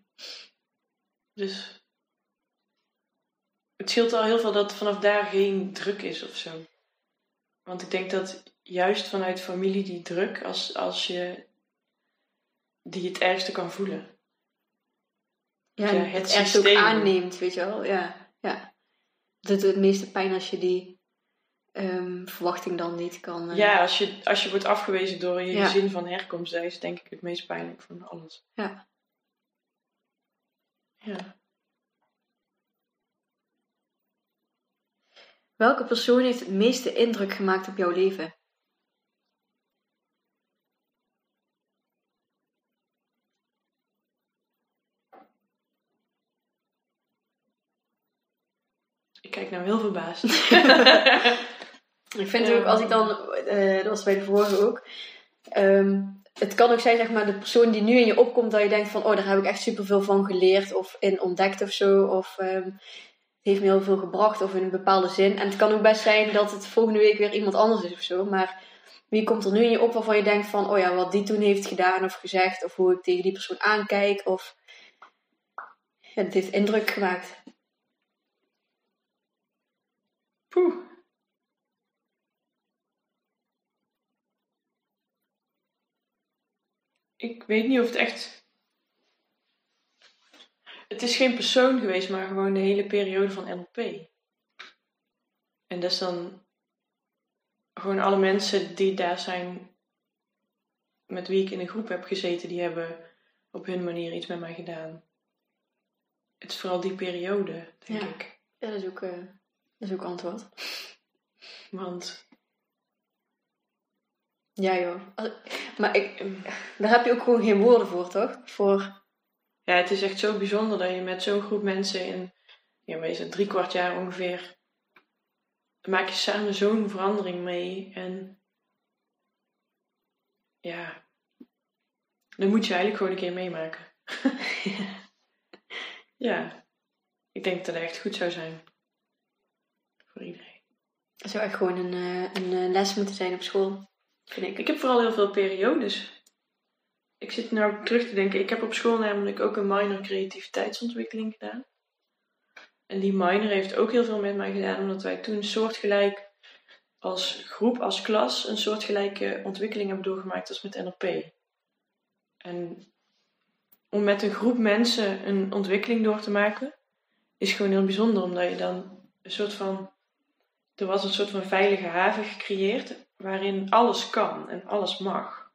Dus het scheelt al heel veel dat vanaf daar geen druk is of zo. Want ik denk dat juist vanuit familie die druk, als, als je die het ergste kan voelen. Ja, het het echt ook aanneemt, weet je wel. Ja, ja. Dat doet het meeste pijn als je die ehm, verwachting dan niet kan... eh, Ja, als je, als je wordt afgewezen door je Ja. gezin van herkomst, dat is denk ik het meest pijnlijk van alles. Ja. Ja. Welke persoon heeft het meeste indruk gemaakt op jouw leven? Ik kijk nou heel verbaasd. Ik vind het ook, als ik dan, eh, dat was bij de vorige ook, ehm, het kan ook zijn, zeg maar, de persoon die nu in je opkomt, dat je denkt van, oh, daar heb ik echt superveel van geleerd of in ontdekt of zo, of het heeft me heel veel gebracht of in een bepaalde zin. En het kan ook best zijn dat het volgende week weer iemand anders is of zo, maar wie komt er nu in je op waarvan je denkt van, oh ja, wat die toen heeft gedaan of gezegd, of hoe ik tegen die persoon aankijk, of dat heeft indruk gemaakt. Poeh. Ik weet niet of het echt. Het is geen persoon geweest, maar gewoon de hele periode van NLP. En dat is dan gewoon alle mensen die daar zijn, met wie ik in een groep heb gezeten, die hebben op hun manier iets met mij gedaan. Het is vooral die periode, denk Ja. ik. Ja, dat is ook, eh, dat is ook antwoord. Want Ja, joh. Maar ik, daar heb je ook gewoon geen woorden voor, toch? Voor, ja, het is echt zo bijzonder dat je met zo'n groep mensen in, ja, meestal drie kwart jaar ongeveer, maak je samen zo'n verandering mee. En ja, dan moet je eigenlijk gewoon een keer meemaken. ja, ik denk dat het echt goed zou zijn. Voor iedereen. dat zou echt gewoon een, eh, een eh, les moeten zijn op school, vind ik. Ik heb vooral heel veel periodes. Ik zit nou terug te denken. Ik heb op school namelijk ook een minor creativiteitsontwikkeling gedaan. En die minor heeft ook heel veel met mij gedaan, omdat wij toen soortgelijk als groep, als klas, een soortgelijke ontwikkeling hebben doorgemaakt als met NLP. En om met een groep mensen een ontwikkeling door te maken, is gewoon heel bijzonder, omdat je dan een soort van. Er was een soort van veilige haven gecreëerd waarin alles kan en alles mag.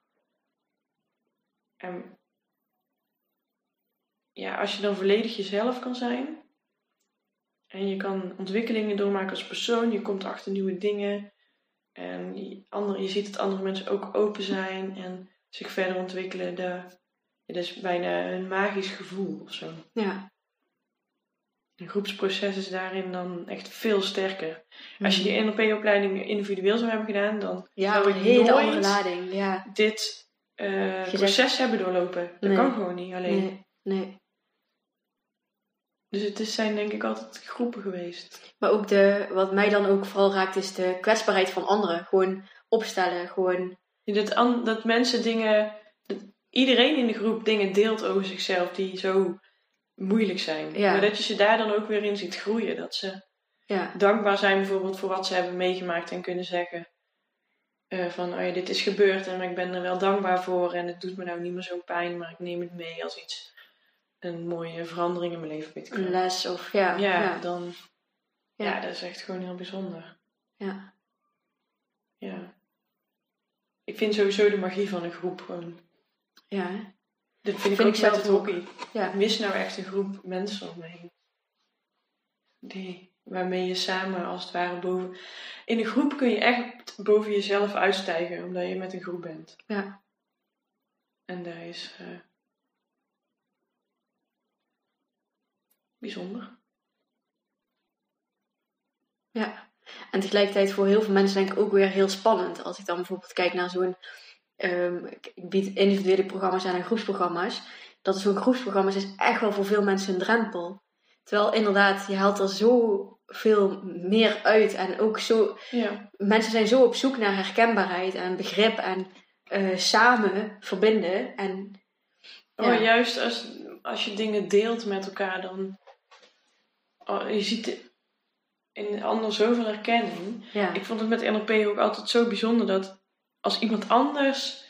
En ja, als je dan volledig jezelf kan zijn en je kan ontwikkelingen doormaken als persoon, je komt achter nieuwe dingen en andere, je ziet dat andere mensen ook open zijn en zich verder ontwikkelen. De, het is bijna een magisch gevoel of zo. Ja. Een groepsproces is daarin dan echt veel sterker. Als je die NLP-opleiding individueel zou hebben gedaan, dan Ja, zou een ik hele nooit andere lading. Ja. dit eh, proces hebben doorlopen. Dat Nee. kan gewoon niet alleen. Nee, nee. Dus het is, zijn denk ik altijd groepen geweest. Maar ook de, wat mij dan ook vooral raakt, is de kwetsbaarheid van anderen. Gewoon opstellen, gewoon... Dat, an- dat mensen dingen, dat iedereen in de groep dingen deelt over zichzelf die zo moeilijk zijn. Ja. Maar dat je ze daar dan ook weer in ziet groeien. Dat ze Ja, dankbaar zijn bijvoorbeeld voor wat ze hebben meegemaakt en kunnen zeggen eh, van oh ja, dit is gebeurd en ik ben er wel dankbaar voor en het doet me nou niet meer zo pijn, maar ik neem het mee als iets, een mooie verandering in mijn leven. Weet ik een les of... Ja, ja, ja. dan ja. Ja. dat is echt gewoon heel bijzonder. ja. Ja. Ik vind sowieso de magie van een groep gewoon. ja? Dat vind ik Vind zelf het hockey. Ja. Ik mis nou echt een groep mensen om me heen. Die, waarmee je samen als het ware boven... In een groep kun je echt boven jezelf uitstijgen, omdat je met een groep bent. Ja. En dat is... eh, bijzonder. Ja, en tegelijkertijd voor heel veel mensen denk ik ook weer heel spannend. Als ik dan bijvoorbeeld kijk naar zo'n... ehm, ik ik bied individuele programma's aan en groepsprogramma's. Dat zo'n groepsprogramma's is echt wel voor veel mensen een drempel. Terwijl inderdaad, je haalt er zoveel meer uit. En ook zo... Ja. Mensen zijn zo op zoek naar herkenbaarheid en begrip en eh, samen verbinden. En Oh, Ja. juist als, als je dingen deelt met elkaar, dan... Oh, je ziet in ander zoveel herkenning. ja, Ik vond het met NLP ook altijd zo bijzonder dat als iemand anders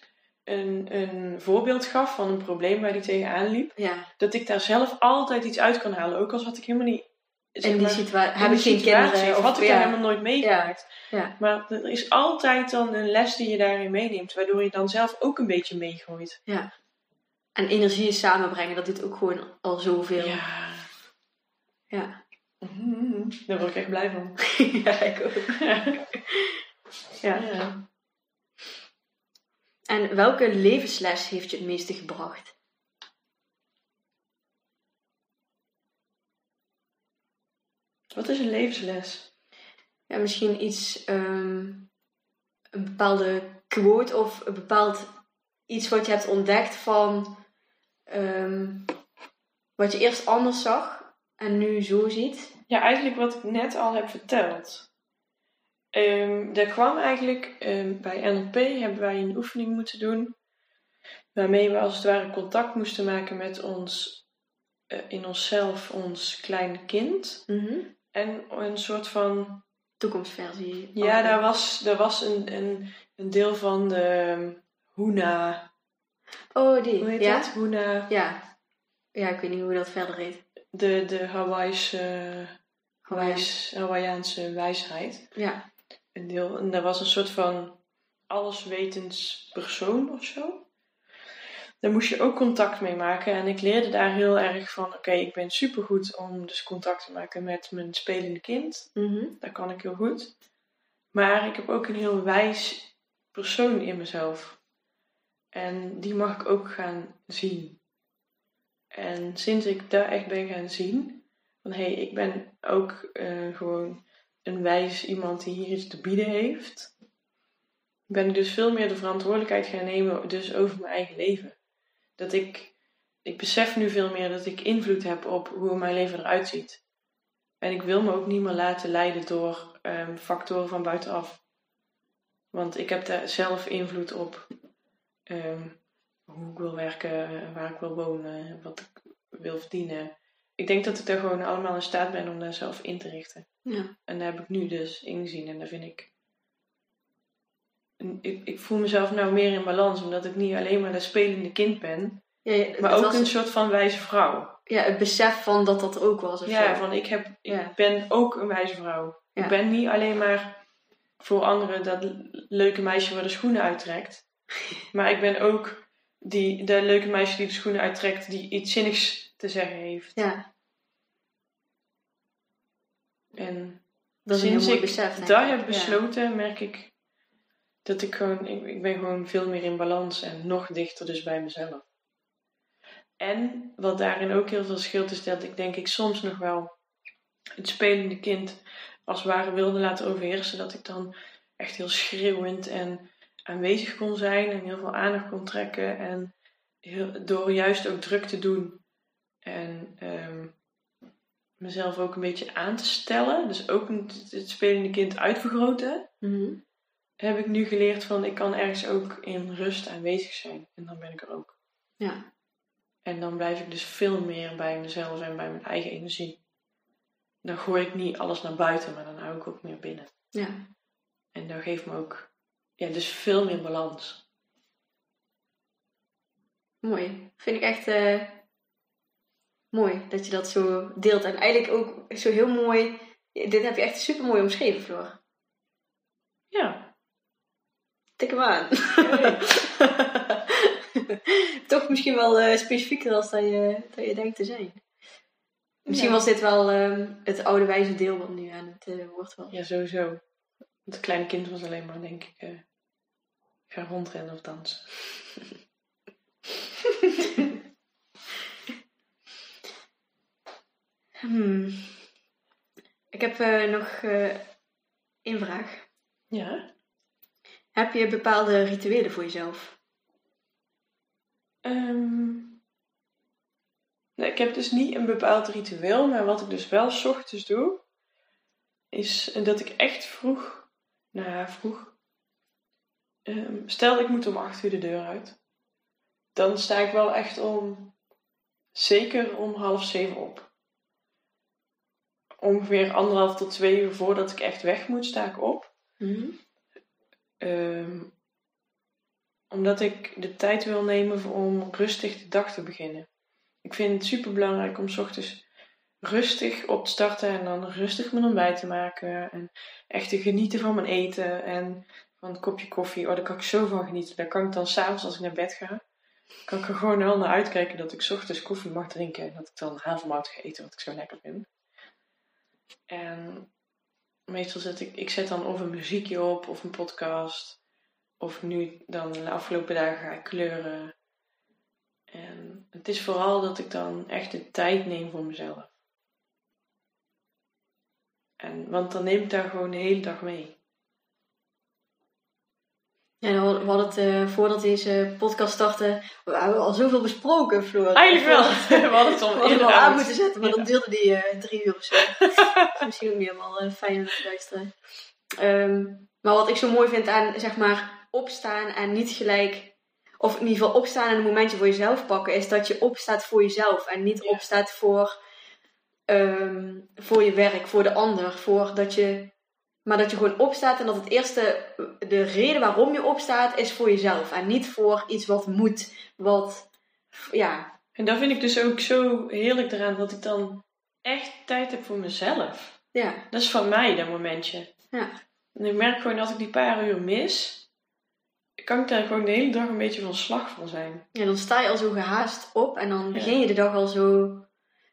een, een voorbeeld gaf van een probleem waar die tegenaan liep, ja. dat ik daar zelf altijd iets uit kan halen. Ook al had ik helemaal niet. zeg in die situatie in heb ik die geen situatie, kinderen. Of had ik ja, daar helemaal nooit meegemaakt. ja. Maar er is altijd dan een les die je daarin meeneemt, waardoor je dan zelf ook een beetje meegooit. En energie samenbrengen, dat doet ook gewoon al zoveel. Ja. Ja. Mhm. Daar word ik echt blij van. ja, ik ook. Ja. En welke levensles heeft je het meeste gebracht? Wat is een levensles? Ja, misschien iets, ehm, een bepaalde quote of een bepaald iets wat je hebt ontdekt van ehm, wat je eerst anders zag en nu zo ziet. Ja, eigenlijk wat ik net al heb verteld. Ehm er kwam eigenlijk ehm, bij NLP hebben wij een oefening moeten doen. Waarmee we als het ware contact moesten maken met ons eh, in onszelf ons kleine kind. Mhm. En een soort van. Toekomstversie. Ja, daar was, daar was een, een, een deel van de ehm, Huna. Oh, die. Hoe heet ja? dat? Huna. Ja. Ja, ik weet niet hoe dat verder heet. De, de Hawaïsche, Hawaii. wijs, Hawaiiaanse wijsheid. Ja. Een deel. En daar was een soort van alleswetens persoon of zo. Daar moest je ook contact mee maken. En ik leerde daar heel erg van: oké, ik ben supergoed om dus contact te maken met mijn spelende kind. Mhm. Dat kan ik heel goed. Maar ik heb ook een heel wijs persoon in mezelf. En die mag ik ook gaan zien. En sinds ik daar echt ben gaan zien, van hé, hey, ik ben ook eh, gewoon een wijs iemand die hier iets te bieden heeft, ben ik dus veel meer de verantwoordelijkheid gaan nemen dus over mijn eigen leven. Dat ik, ik besef nu veel meer dat ik invloed heb op hoe mijn leven eruit ziet. En ik wil me ook niet meer laten leiden door ehm, factoren van buitenaf. Want ik heb daar zelf invloed op. ehm, hoe ik wil werken, waar ik wil wonen, wat ik wil verdienen. Ik denk dat ik daar gewoon allemaal in staat ben om daar zelf in te richten. Ja. En daar heb ik nu dus ingezien en daar vind ik. Ik, ik voel mezelf nou meer in balans, omdat ik niet alleen maar dat spelende kind ben, Ja, ja, maar ook was- een soort van wijze vrouw. ja, het besef van dat dat er ook was. Of Ja, zo. van ik, heb, ik ben ook een wijze vrouw. Ik ben niet alleen maar voor anderen dat leuke meisje waar de schoenen uittrekt. maar ik ben ook die, dat leuke meisje die de schoenen uittrekt, die iets zinnigs te zeggen heeft. Ja, En dat sinds ik besef. dat ik. heb Ja. besloten, merk ik dat ik gewoon, ik, ik ben gewoon veel meer in balans en nog dichter dus bij mezelf. En wat daarin ook heel veel scheelt, is dat ik denk ik soms nog wel het spelende kind als het ware wilde laten overheersen. Dat ik dan echt heel schreeuwend en aanwezig kon zijn en heel veel aandacht kon trekken. En heel, door juist ook druk te doen en ehm, mezelf ook een beetje aan te stellen. Dus ook het spelende kind uitvergroten. Mhm. Heb ik nu geleerd van ik kan ergens ook in rust aanwezig zijn. En dan ben ik er ook. Ja. En dan blijf ik dus veel meer bij mezelf en bij mijn eigen energie. Dan gooi ik niet alles naar buiten, maar dan hou ik ook meer binnen. Ja. En dat geeft me ook ja, dus veel meer balans. Mooi. Vind ik echt eh, mooi dat je dat zo deelt. En eigenlijk ook zo heel mooi. Dit heb je echt super mooi omschreven, Floor. Ja, Tik hem aan. Toch misschien wel eh, specifieker als dat je, dat je denkt te zijn. Misschien Ja. was dit wel ehm, het oude wijze deel wat nu aan het eh, woord was. ja sowieso. Want het kleine kind was alleen maar, denk ik, eh, ga rondrennen of dansen. Hmm. Ik heb eh, nog eh één vraag. Ja. Heb je bepaalde rituelen voor jezelf? Ehm, nou, ik heb dus niet een bepaald ritueel, maar wat ik dus wel 's ochtends doe, is dat ik echt vroeg, nou ja, vroeg, ehm, stel ik moet om 8 uur de deur uit, dan sta ik wel echt om, zeker om half zeven op. Ongeveer anderhalf tot twee uur voordat ik echt weg moet, sta ik op. Ehm, omdat ik de tijd wil nemen om rustig de dag te beginnen. Ik vind het super belangrijk om 's ochtends rustig op te starten en dan rustig mijn ontbijt te maken. En echt te genieten van mijn eten en van een kopje koffie. Oh, daar kan ik zo van genieten. Daar kan ik dan s'avonds als ik naar bed ga, kan ik er gewoon wel naar uitkijken dat ik 's ochtends koffie mag drinken. En dat ik dan havermout ga eten, wat ik zo lekker vind. En meestal zet ik, ik zet dan of een muziekje op of een podcast. Of nu dan de afgelopen dagen ga ik kleuren. En het is vooral dat ik dan echt de tijd neem voor mezelf. En, want dan neem ik daar gewoon de hele dag mee. Ja, we hadden- het eh, voordat deze podcast startte, we hebben al zoveel besproken, Floor. Eigenlijk wel. We hadden het al eerder wel aan moeten zetten, maar Ja. dan duurde die eh, drie uur of zo. Dus Misschien ook niet helemaal eh, fijn om te luisteren. Ehm, maar wat ik zo mooi vind aan, zeg maar, opstaan en niet gelijk of in ieder geval opstaan en een momentje voor jezelf pakken, is dat je opstaat voor jezelf en niet Ja. opstaat voor, ehm, voor je werk, voor de ander, voor dat je, maar dat je gewoon opstaat en dat het eerste, de reden waarom je opstaat, is voor jezelf en niet voor iets wat moet, wat, ja, En dat vind ik dus ook zo heerlijk eraan, dat ik dan echt tijd heb voor mezelf. ja, Dat is van mij, dat momentje. ja, En ik merk gewoon dat ik die paar uur mis, kan ik daar gewoon de hele dag een beetje van slag van zijn. ja, dan sta je al zo gehaast op en dan Ja. begin je de dag al zo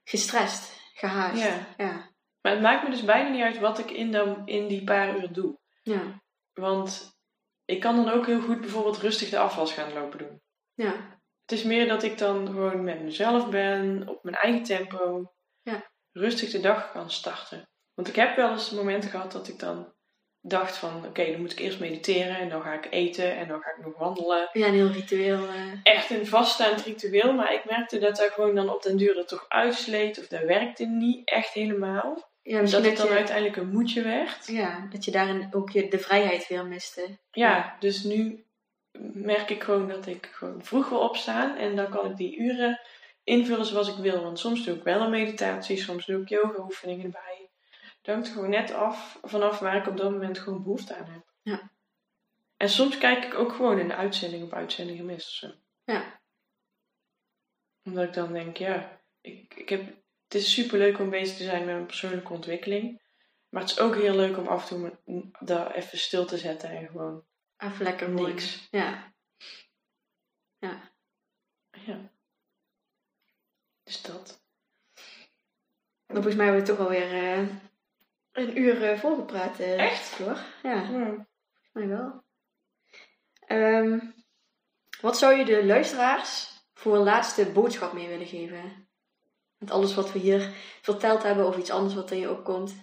gestrest, gehaast, Ja. ja, Maar het maakt me dus bijna niet uit wat ik in, dan, in die paar uur doe. ja, Want ik kan dan ook heel goed bijvoorbeeld rustig de afwas gaan lopen doen. ja, Het is meer dat ik dan gewoon met mezelf ben, op mijn eigen tempo, Ja. rustig de dag kan starten. Want ik heb wel eens momenten gehad dat ik dan dacht van, oké, dan moet ik eerst mediteren en dan ga ik eten en dan ga ik nog wandelen. ja, een heel ritueel, eh, Echt een vaststaand ritueel, maar ik merkte dat dat gewoon dan op den duur er toch uitsleet of dat werkte niet echt helemaal. Ja, Dat misschien het dat dan je, uiteindelijk een moedje werd. ja, dat je daarin ook je, de vrijheid weer miste. Ja, dus nu merk ik gewoon dat ik gewoon vroeg wil opstaan en dan kan ik die uren invullen zoals ik wil. Want soms doe ik wel een meditatie, soms doe ik yoga oefeningen erbij. Dat hangt er gewoon net af vanaf waar ik op dat moment gewoon behoefte aan heb. Ja. En soms kijk ik ook gewoon een uitzending op uitzending gemist of zo. Ja. Omdat ik dan denk, ja, ik, ik heb, het is super leuk om bezig te zijn met mijn persoonlijke ontwikkeling. Maar het is ook heel leuk om af en toe me- daar even stil te zetten en gewoon Even lekker mooi. niks. Ja. Ja. Dus dat. Maar volgens mij hebben we toch alweer eh een uur eh, volgepraat. eh, Echt? Floor. Ja, volgens Ja. mij wel. Ehm, wat zou je de luisteraars voor een laatste boodschap mee willen geven? Met alles wat we hier verteld hebben of iets anders wat in je opkomt.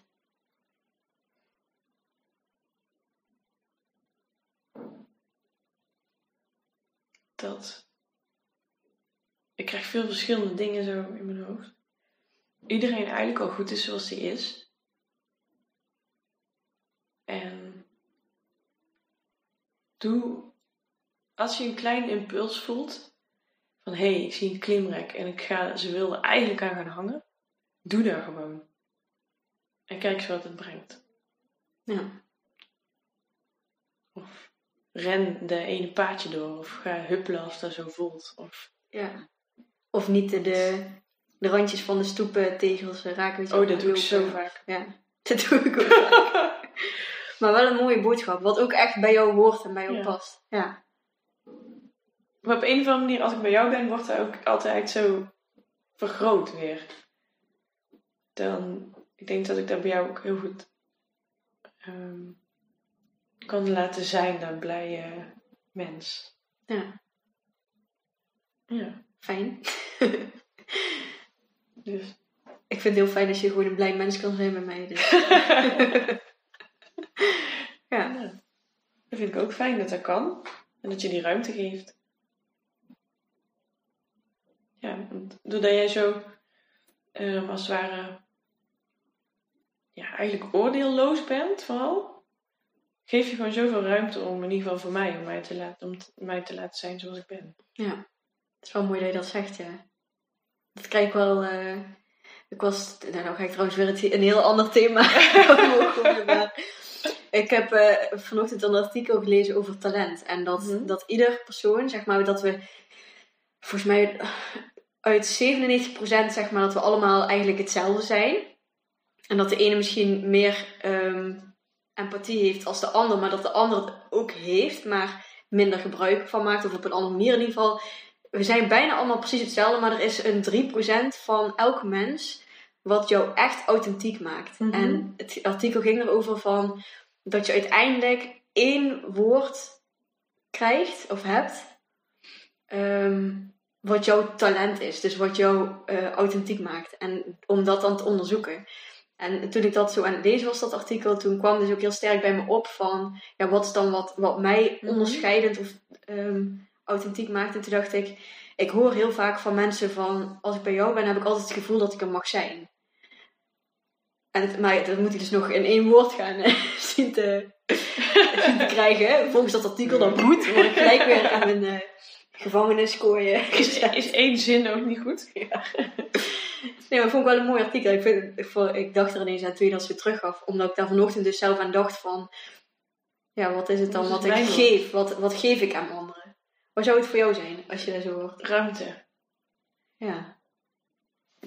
Dat. Ik krijg veel verschillende dingen zo in mijn hoofd. Iedereen eigenlijk al goed is zoals hij is. En doe, als je een klein impuls voelt, van hé, hey, ik zie een klimrek en ik ga, ze wil er eigenlijk aan gaan hangen, doe daar gewoon. En kijk eens wat het brengt. Ja. Of ren de ene paadje door, of ga huppelen als dat zo voelt. Of, ja. Of niet de, de, de randjes van de stoepen tegels raken. weet je oh, dat doe ik zo vaak. Ja, dat doe ik ook vaak. Maar wel een mooie boodschap, wat ook echt bij jou hoort en bij jou Ja. past. Ja. Maar op een of andere manier, als ik bij jou ben, wordt dat ook altijd zo vergroot weer. Dan, ik denk dat ik dat bij jou ook heel goed ehm, kan laten zijn, dat blije mens. ja, Ja, fijn. dus. ik vind het heel fijn als je gewoon een blij mens kan zijn bij mij. Dus. ja. Ja. Dat vind ik ook fijn dat dat kan. En dat je die ruimte geeft. Ja, doordat jij zo ehm, als het ware ja, eigenlijk oordeelloos bent vooral, geef je gewoon zoveel ruimte om in ieder geval voor mij, om mij te laten, om mij te laten zijn zoals ik ben. ja, het is wel mooi dat je dat zegt, ja. Dat krijg ik wel... eh, ik was... Nou, nou ga ik trouwens weer het- een heel ander thema maar... Ik heb eh, vanochtend een artikel gelezen over talent. En dat, Mhm. dat ieder persoon, zeg maar, dat we... Volgens mij uit 97% zeg maar dat we allemaal eigenlijk hetzelfde zijn. En dat de ene misschien meer ehm, empathie heeft als de ander, maar dat de ander het ook heeft, maar minder gebruik van maakt. Of op een andere manier in ieder geval. We zijn bijna allemaal precies hetzelfde, maar er is een 3% van elke mens wat jou echt authentiek maakt. Mhm. En het artikel ging erover van dat je uiteindelijk één woord krijgt of hebt. Ehm, wat jouw talent is. Dus wat jou eh, authentiek maakt. En om dat dan te onderzoeken. En toen ik dat zo aan het lezen was, dat artikel, toen kwam dus ook heel sterk bij me op van, ja, wat is dan wat, wat mij Mhm. onderscheidend of ehm, authentiek maakt. En toen dacht ik, ik hoor heel vaak van mensen van, als ik bij jou ben, heb ik altijd het gevoel dat ik er mag zijn. En het, maar dat moet ik dus nog in één woord gaan eh, zien, te, zien te krijgen. Volgens dat artikel, dat moet, word ik gelijk weer aan mijn... eh, gevangeniskooien. Is, is één zin ook niet goed? Nee, maar vond ik wel een mooi artikel. Ik, vind, ik, dacht er ineens aan toen je dat weer teruggaf. Omdat ik daar vanochtend dus zelf aan dacht van... Ja, wat is het dan Wat ik geef? Wat, wat geef ik aan anderen? Wat zou het voor jou zijn als je dat zo hoort? Ruimte. Ja.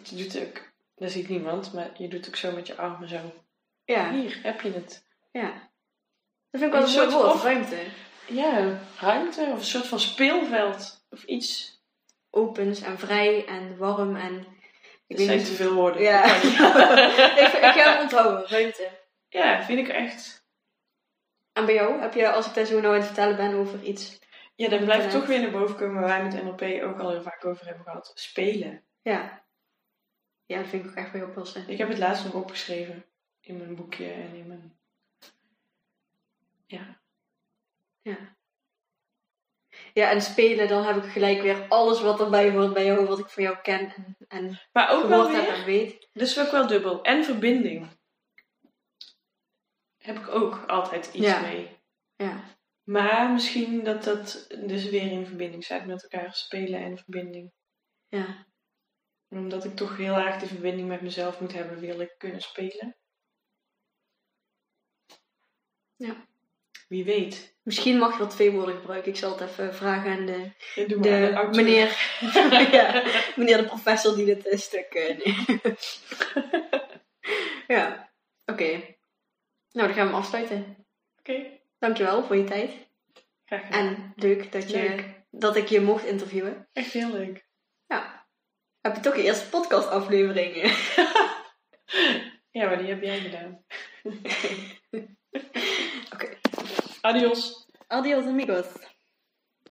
Je doet ook, dat ziet niemand, maar je doet ook zo met je armen zo. Ja, Hier, heb je het. ja. Dat vind ik wel een soort woord, ruimte. Ja, ruimte of een soort van speelveld of iets. Opens en vrij en warm en... Ik Het zijn niet- te veel woorden. Ja. Dat ik, ik ga hem onthouden, ruimte. ja, vind ik echt. En bij jou? Heb je, als ik daar zo nou aan het vertellen ben over iets... Ja, dan blijft toch weer naar boven komen waar wij met NLP ook al heel vaak over hebben gehad. Spelen. Ja. Ja, dat vind ik ook echt bij jou passen. Ik heb het laatst nog opgeschreven in mijn boekje en in mijn. Ja. Ja. Ja, en spelen, dan heb ik gelijk weer alles wat erbij hoort bij jou, wat ik van jou ken en, en Maar ook wel heb weer. en weet. Dus ook wel dubbel. En verbinding. Heb ik ook altijd iets Ja. mee. Ja. Maar misschien dat dat dus weer in verbinding staat met elkaar spelen en verbinding. Ja. En omdat ik toch heel erg die verbinding met mezelf moet hebben, wil ik kunnen spelen. Ja. Wie weet. Misschien mag je wel twee woorden gebruiken. Ik zal het even vragen aan de, Ja, de meneer, ja, meneer de professor die dit eh, stuk... eh, nee. ja, oké. Nou, dan gaan we hem afsluiten. Oké, Dankjewel voor je tijd. graag gedaan. En leuk dat, je, Leuk. dat ik je mocht interviewen. Echt heel leuk. Ja. Heb je toch je eerste podcastaflevering? Ja, maar die heb jij gedaan. Adiós. Adiós amigos.